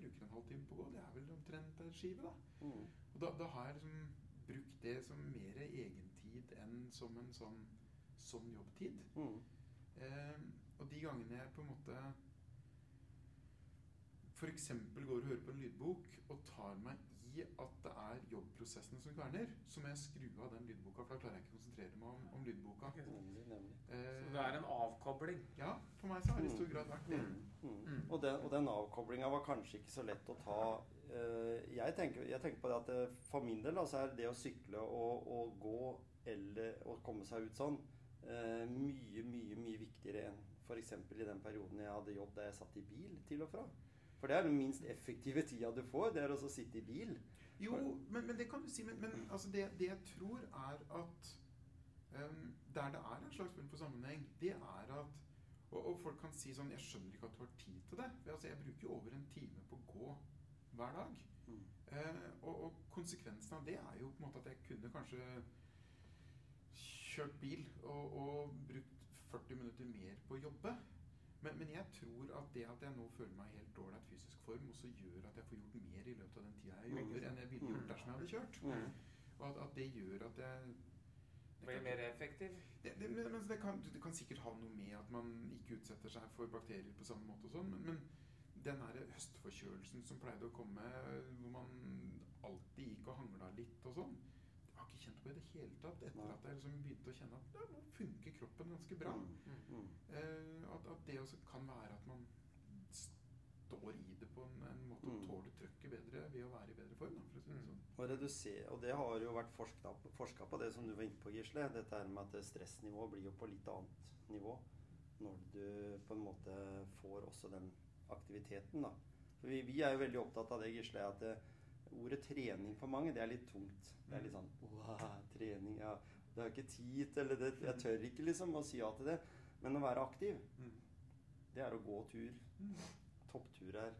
[SPEAKER 3] bruker en halvtime på å gå. Det er vel omtrent en skive, da.
[SPEAKER 2] Mm.
[SPEAKER 3] Og da, da har jeg liksom brukt det som mer egentid enn som en sånn, sånn jobbtid.
[SPEAKER 2] Mm.
[SPEAKER 3] Eh, og de gangene jeg på en måte f.eks. går og hører på en lydbok og tar meg i at det er jobbprosessene som kverner, så må jeg skru av den lydboka, for da klarer jeg ikke å konsentrere meg om, om lydboka. Eh,
[SPEAKER 1] Så det er en avkobling.
[SPEAKER 3] Ja, for meg så har det i stor grad vært det.
[SPEAKER 2] Mm. Mm.
[SPEAKER 1] Mm.
[SPEAKER 2] Og den, og den avkoblinga var kanskje ikke så lett å ta. eh, jeg, tenker, jeg tenker på det at for min del så er det å sykle og, og gå eller å komme seg ut sånn eh, mye, mye, mye viktigere enn f.eks. i den perioden jeg hadde jobb der jeg satt i bil til og fra. For det er den minst effektive tida du får. Det er også å sitte i bil.
[SPEAKER 3] Jo, men, men det kan du si. Men, men altså det, det jeg tror er at um, Der det er en slags form for sammenheng, det er at og, og folk kan si sånn Jeg skjønner ikke at du har tid til det. For altså, jeg bruker jo over en time på å gå hver dag.
[SPEAKER 2] Mm.
[SPEAKER 3] Uh, og, og konsekvensen av det er jo på en måte at jeg kunne kanskje kjørt bil og, og brukt 40 minutter mer på å jobbe. Men, men jeg tror at det at jeg nå føler meg i helt ålreit fysisk form, også gjør at jeg får gjort mer i løpet av den tida jeg
[SPEAKER 2] Mm.
[SPEAKER 3] jobber, enn jeg ville gjort dersom jeg hadde kjørt.
[SPEAKER 2] Mm.
[SPEAKER 3] Og at, at det gjør at jeg
[SPEAKER 1] Blir mer effektiv.
[SPEAKER 3] det, det, men, men det, kan, det kan sikkert ha noe med at man ikke utsetter seg for bakterier på samme måte og sånn, men, men den der høstforkjølelsen som pleide å komme, hvor man alltid gikk og hangla litt og sånn, har ikke kjent på i det hele tatt etter
[SPEAKER 2] Nei.
[SPEAKER 3] at jeg liksom begynte å kjenne at ja, nå funker kroppen ganske bra.
[SPEAKER 2] Mm. Mm.
[SPEAKER 3] Eh, at, at det også kan være at man står i det på en, en måte og
[SPEAKER 2] Mm.
[SPEAKER 3] tåler trøkket bedre ved å være i bedre form. Da, for å si det
[SPEAKER 1] Mm.
[SPEAKER 3] sånn.
[SPEAKER 2] Og, redusere, og det har jo vært forska på, det som du var inne på, Gisle. Dette her med at stressnivået blir jo på litt annet nivå når du på en måte får også den aktiviteten. da. For vi, vi er jo veldig opptatt av det, Gisle, at eh, ordet trening for mange, det er litt tungt. Det er litt sånn wow, trening, ja. Det har ikke tid til eller det. Jeg tør ikke liksom å si ja til det. Men å være aktiv,
[SPEAKER 3] Mm.
[SPEAKER 2] det er å gå tur.
[SPEAKER 3] Topptur
[SPEAKER 2] her.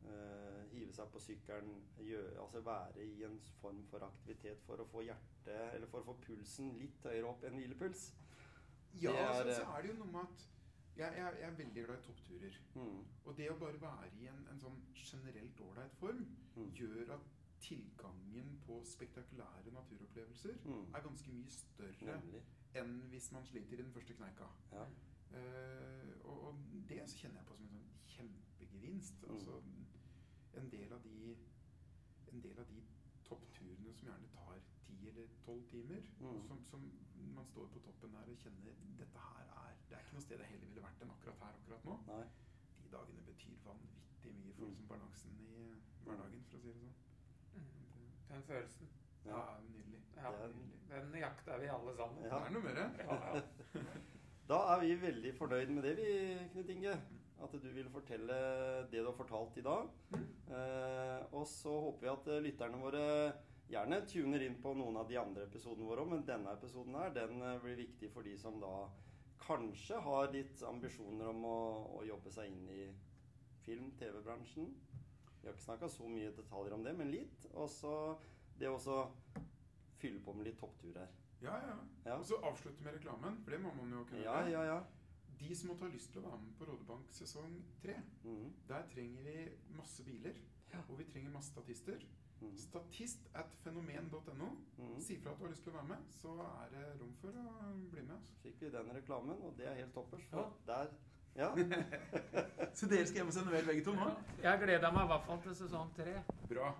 [SPEAKER 2] Uh, hive seg på sykkelen. gjøre, altså være i en form for aktivitet for å få hjertet Eller for å få pulsen litt høyere opp enn hvilepuls.
[SPEAKER 3] Ja,
[SPEAKER 2] er,
[SPEAKER 3] så, så
[SPEAKER 2] eh,
[SPEAKER 3] er det jo noe med at jeg, jeg, jeg er veldig glad i toppturer.
[SPEAKER 2] Mm.
[SPEAKER 3] Og det å bare være i en, en sånn generelt ålreit form
[SPEAKER 2] Mm.
[SPEAKER 3] gjør at tilgangen på spektakulære naturopplevelser
[SPEAKER 2] Mm.
[SPEAKER 3] er ganske mye større
[SPEAKER 2] Nemlig.
[SPEAKER 3] enn hvis man sliter i den første kneika.
[SPEAKER 2] Ja.
[SPEAKER 3] Uh, og, og det så kjenner jeg på som en sånn kjempegevinst.
[SPEAKER 2] Mm.
[SPEAKER 3] Altså en del av de en del av de toppturene som gjerne tar eller tolv timer,
[SPEAKER 2] Mm.
[SPEAKER 3] som, som man står på toppen der og kjenner dette her er Det er ikke noe sted jeg heller ville vært enn akkurat her akkurat nå.
[SPEAKER 2] Nei.
[SPEAKER 3] De dagene betyr vanvittig mye for
[SPEAKER 2] Mm.
[SPEAKER 3] liksom balansen i hverdagen, for å si det sånn.
[SPEAKER 1] Mm. Den følelsen.
[SPEAKER 3] Ja,
[SPEAKER 2] Ja.
[SPEAKER 3] nydelig.
[SPEAKER 1] Ja,
[SPEAKER 2] Det er-
[SPEAKER 3] nydelig.
[SPEAKER 1] den jakter vi alle sammen.
[SPEAKER 2] Ja.
[SPEAKER 3] Det er noe mer.
[SPEAKER 1] Ja, ja.
[SPEAKER 2] Da er vi veldig fornøyd med det, vi, Knut Inge. At du vil fortelle det du har fortalt i dag. Eh, og så håper vi at eh, lytterne våre gjerne tuner inn på noen av de andre episodene våre òg, men denne episoden her, den eh, blir viktig for de som da kanskje har litt ambisjoner om å, å jobbe seg inn i film-TV-bransjen. Vi har ikke snakka så mye detaljer om det, men litt. Og så det å også fylle på med litt toppturer.
[SPEAKER 3] Ja, ja.
[SPEAKER 2] Ja.
[SPEAKER 3] Og så avslutte med reklamen, for det må man jo kunne
[SPEAKER 2] Ja, ja, ja.
[SPEAKER 3] De som måtte ha lyst til å være med på Rådebank sesong tre,
[SPEAKER 2] mm.
[SPEAKER 3] der trenger vi masse biler.
[SPEAKER 2] Ja.
[SPEAKER 3] Og vi trenger masse statister.
[SPEAKER 2] Mhm.
[SPEAKER 3] Statist at fenomen.no.
[SPEAKER 2] Mm.
[SPEAKER 3] Si fra at du har lyst til å være med, så er det rom for å bli med. Altså.
[SPEAKER 2] fikk vi den reklamen, og det er helt toppers.
[SPEAKER 1] Ja.
[SPEAKER 2] Der Ja.
[SPEAKER 3] Så dere skal hjem og sende vel begge to nå?
[SPEAKER 1] Jeg gleder meg i hvert fall til sesong tre.
[SPEAKER 3] Bra.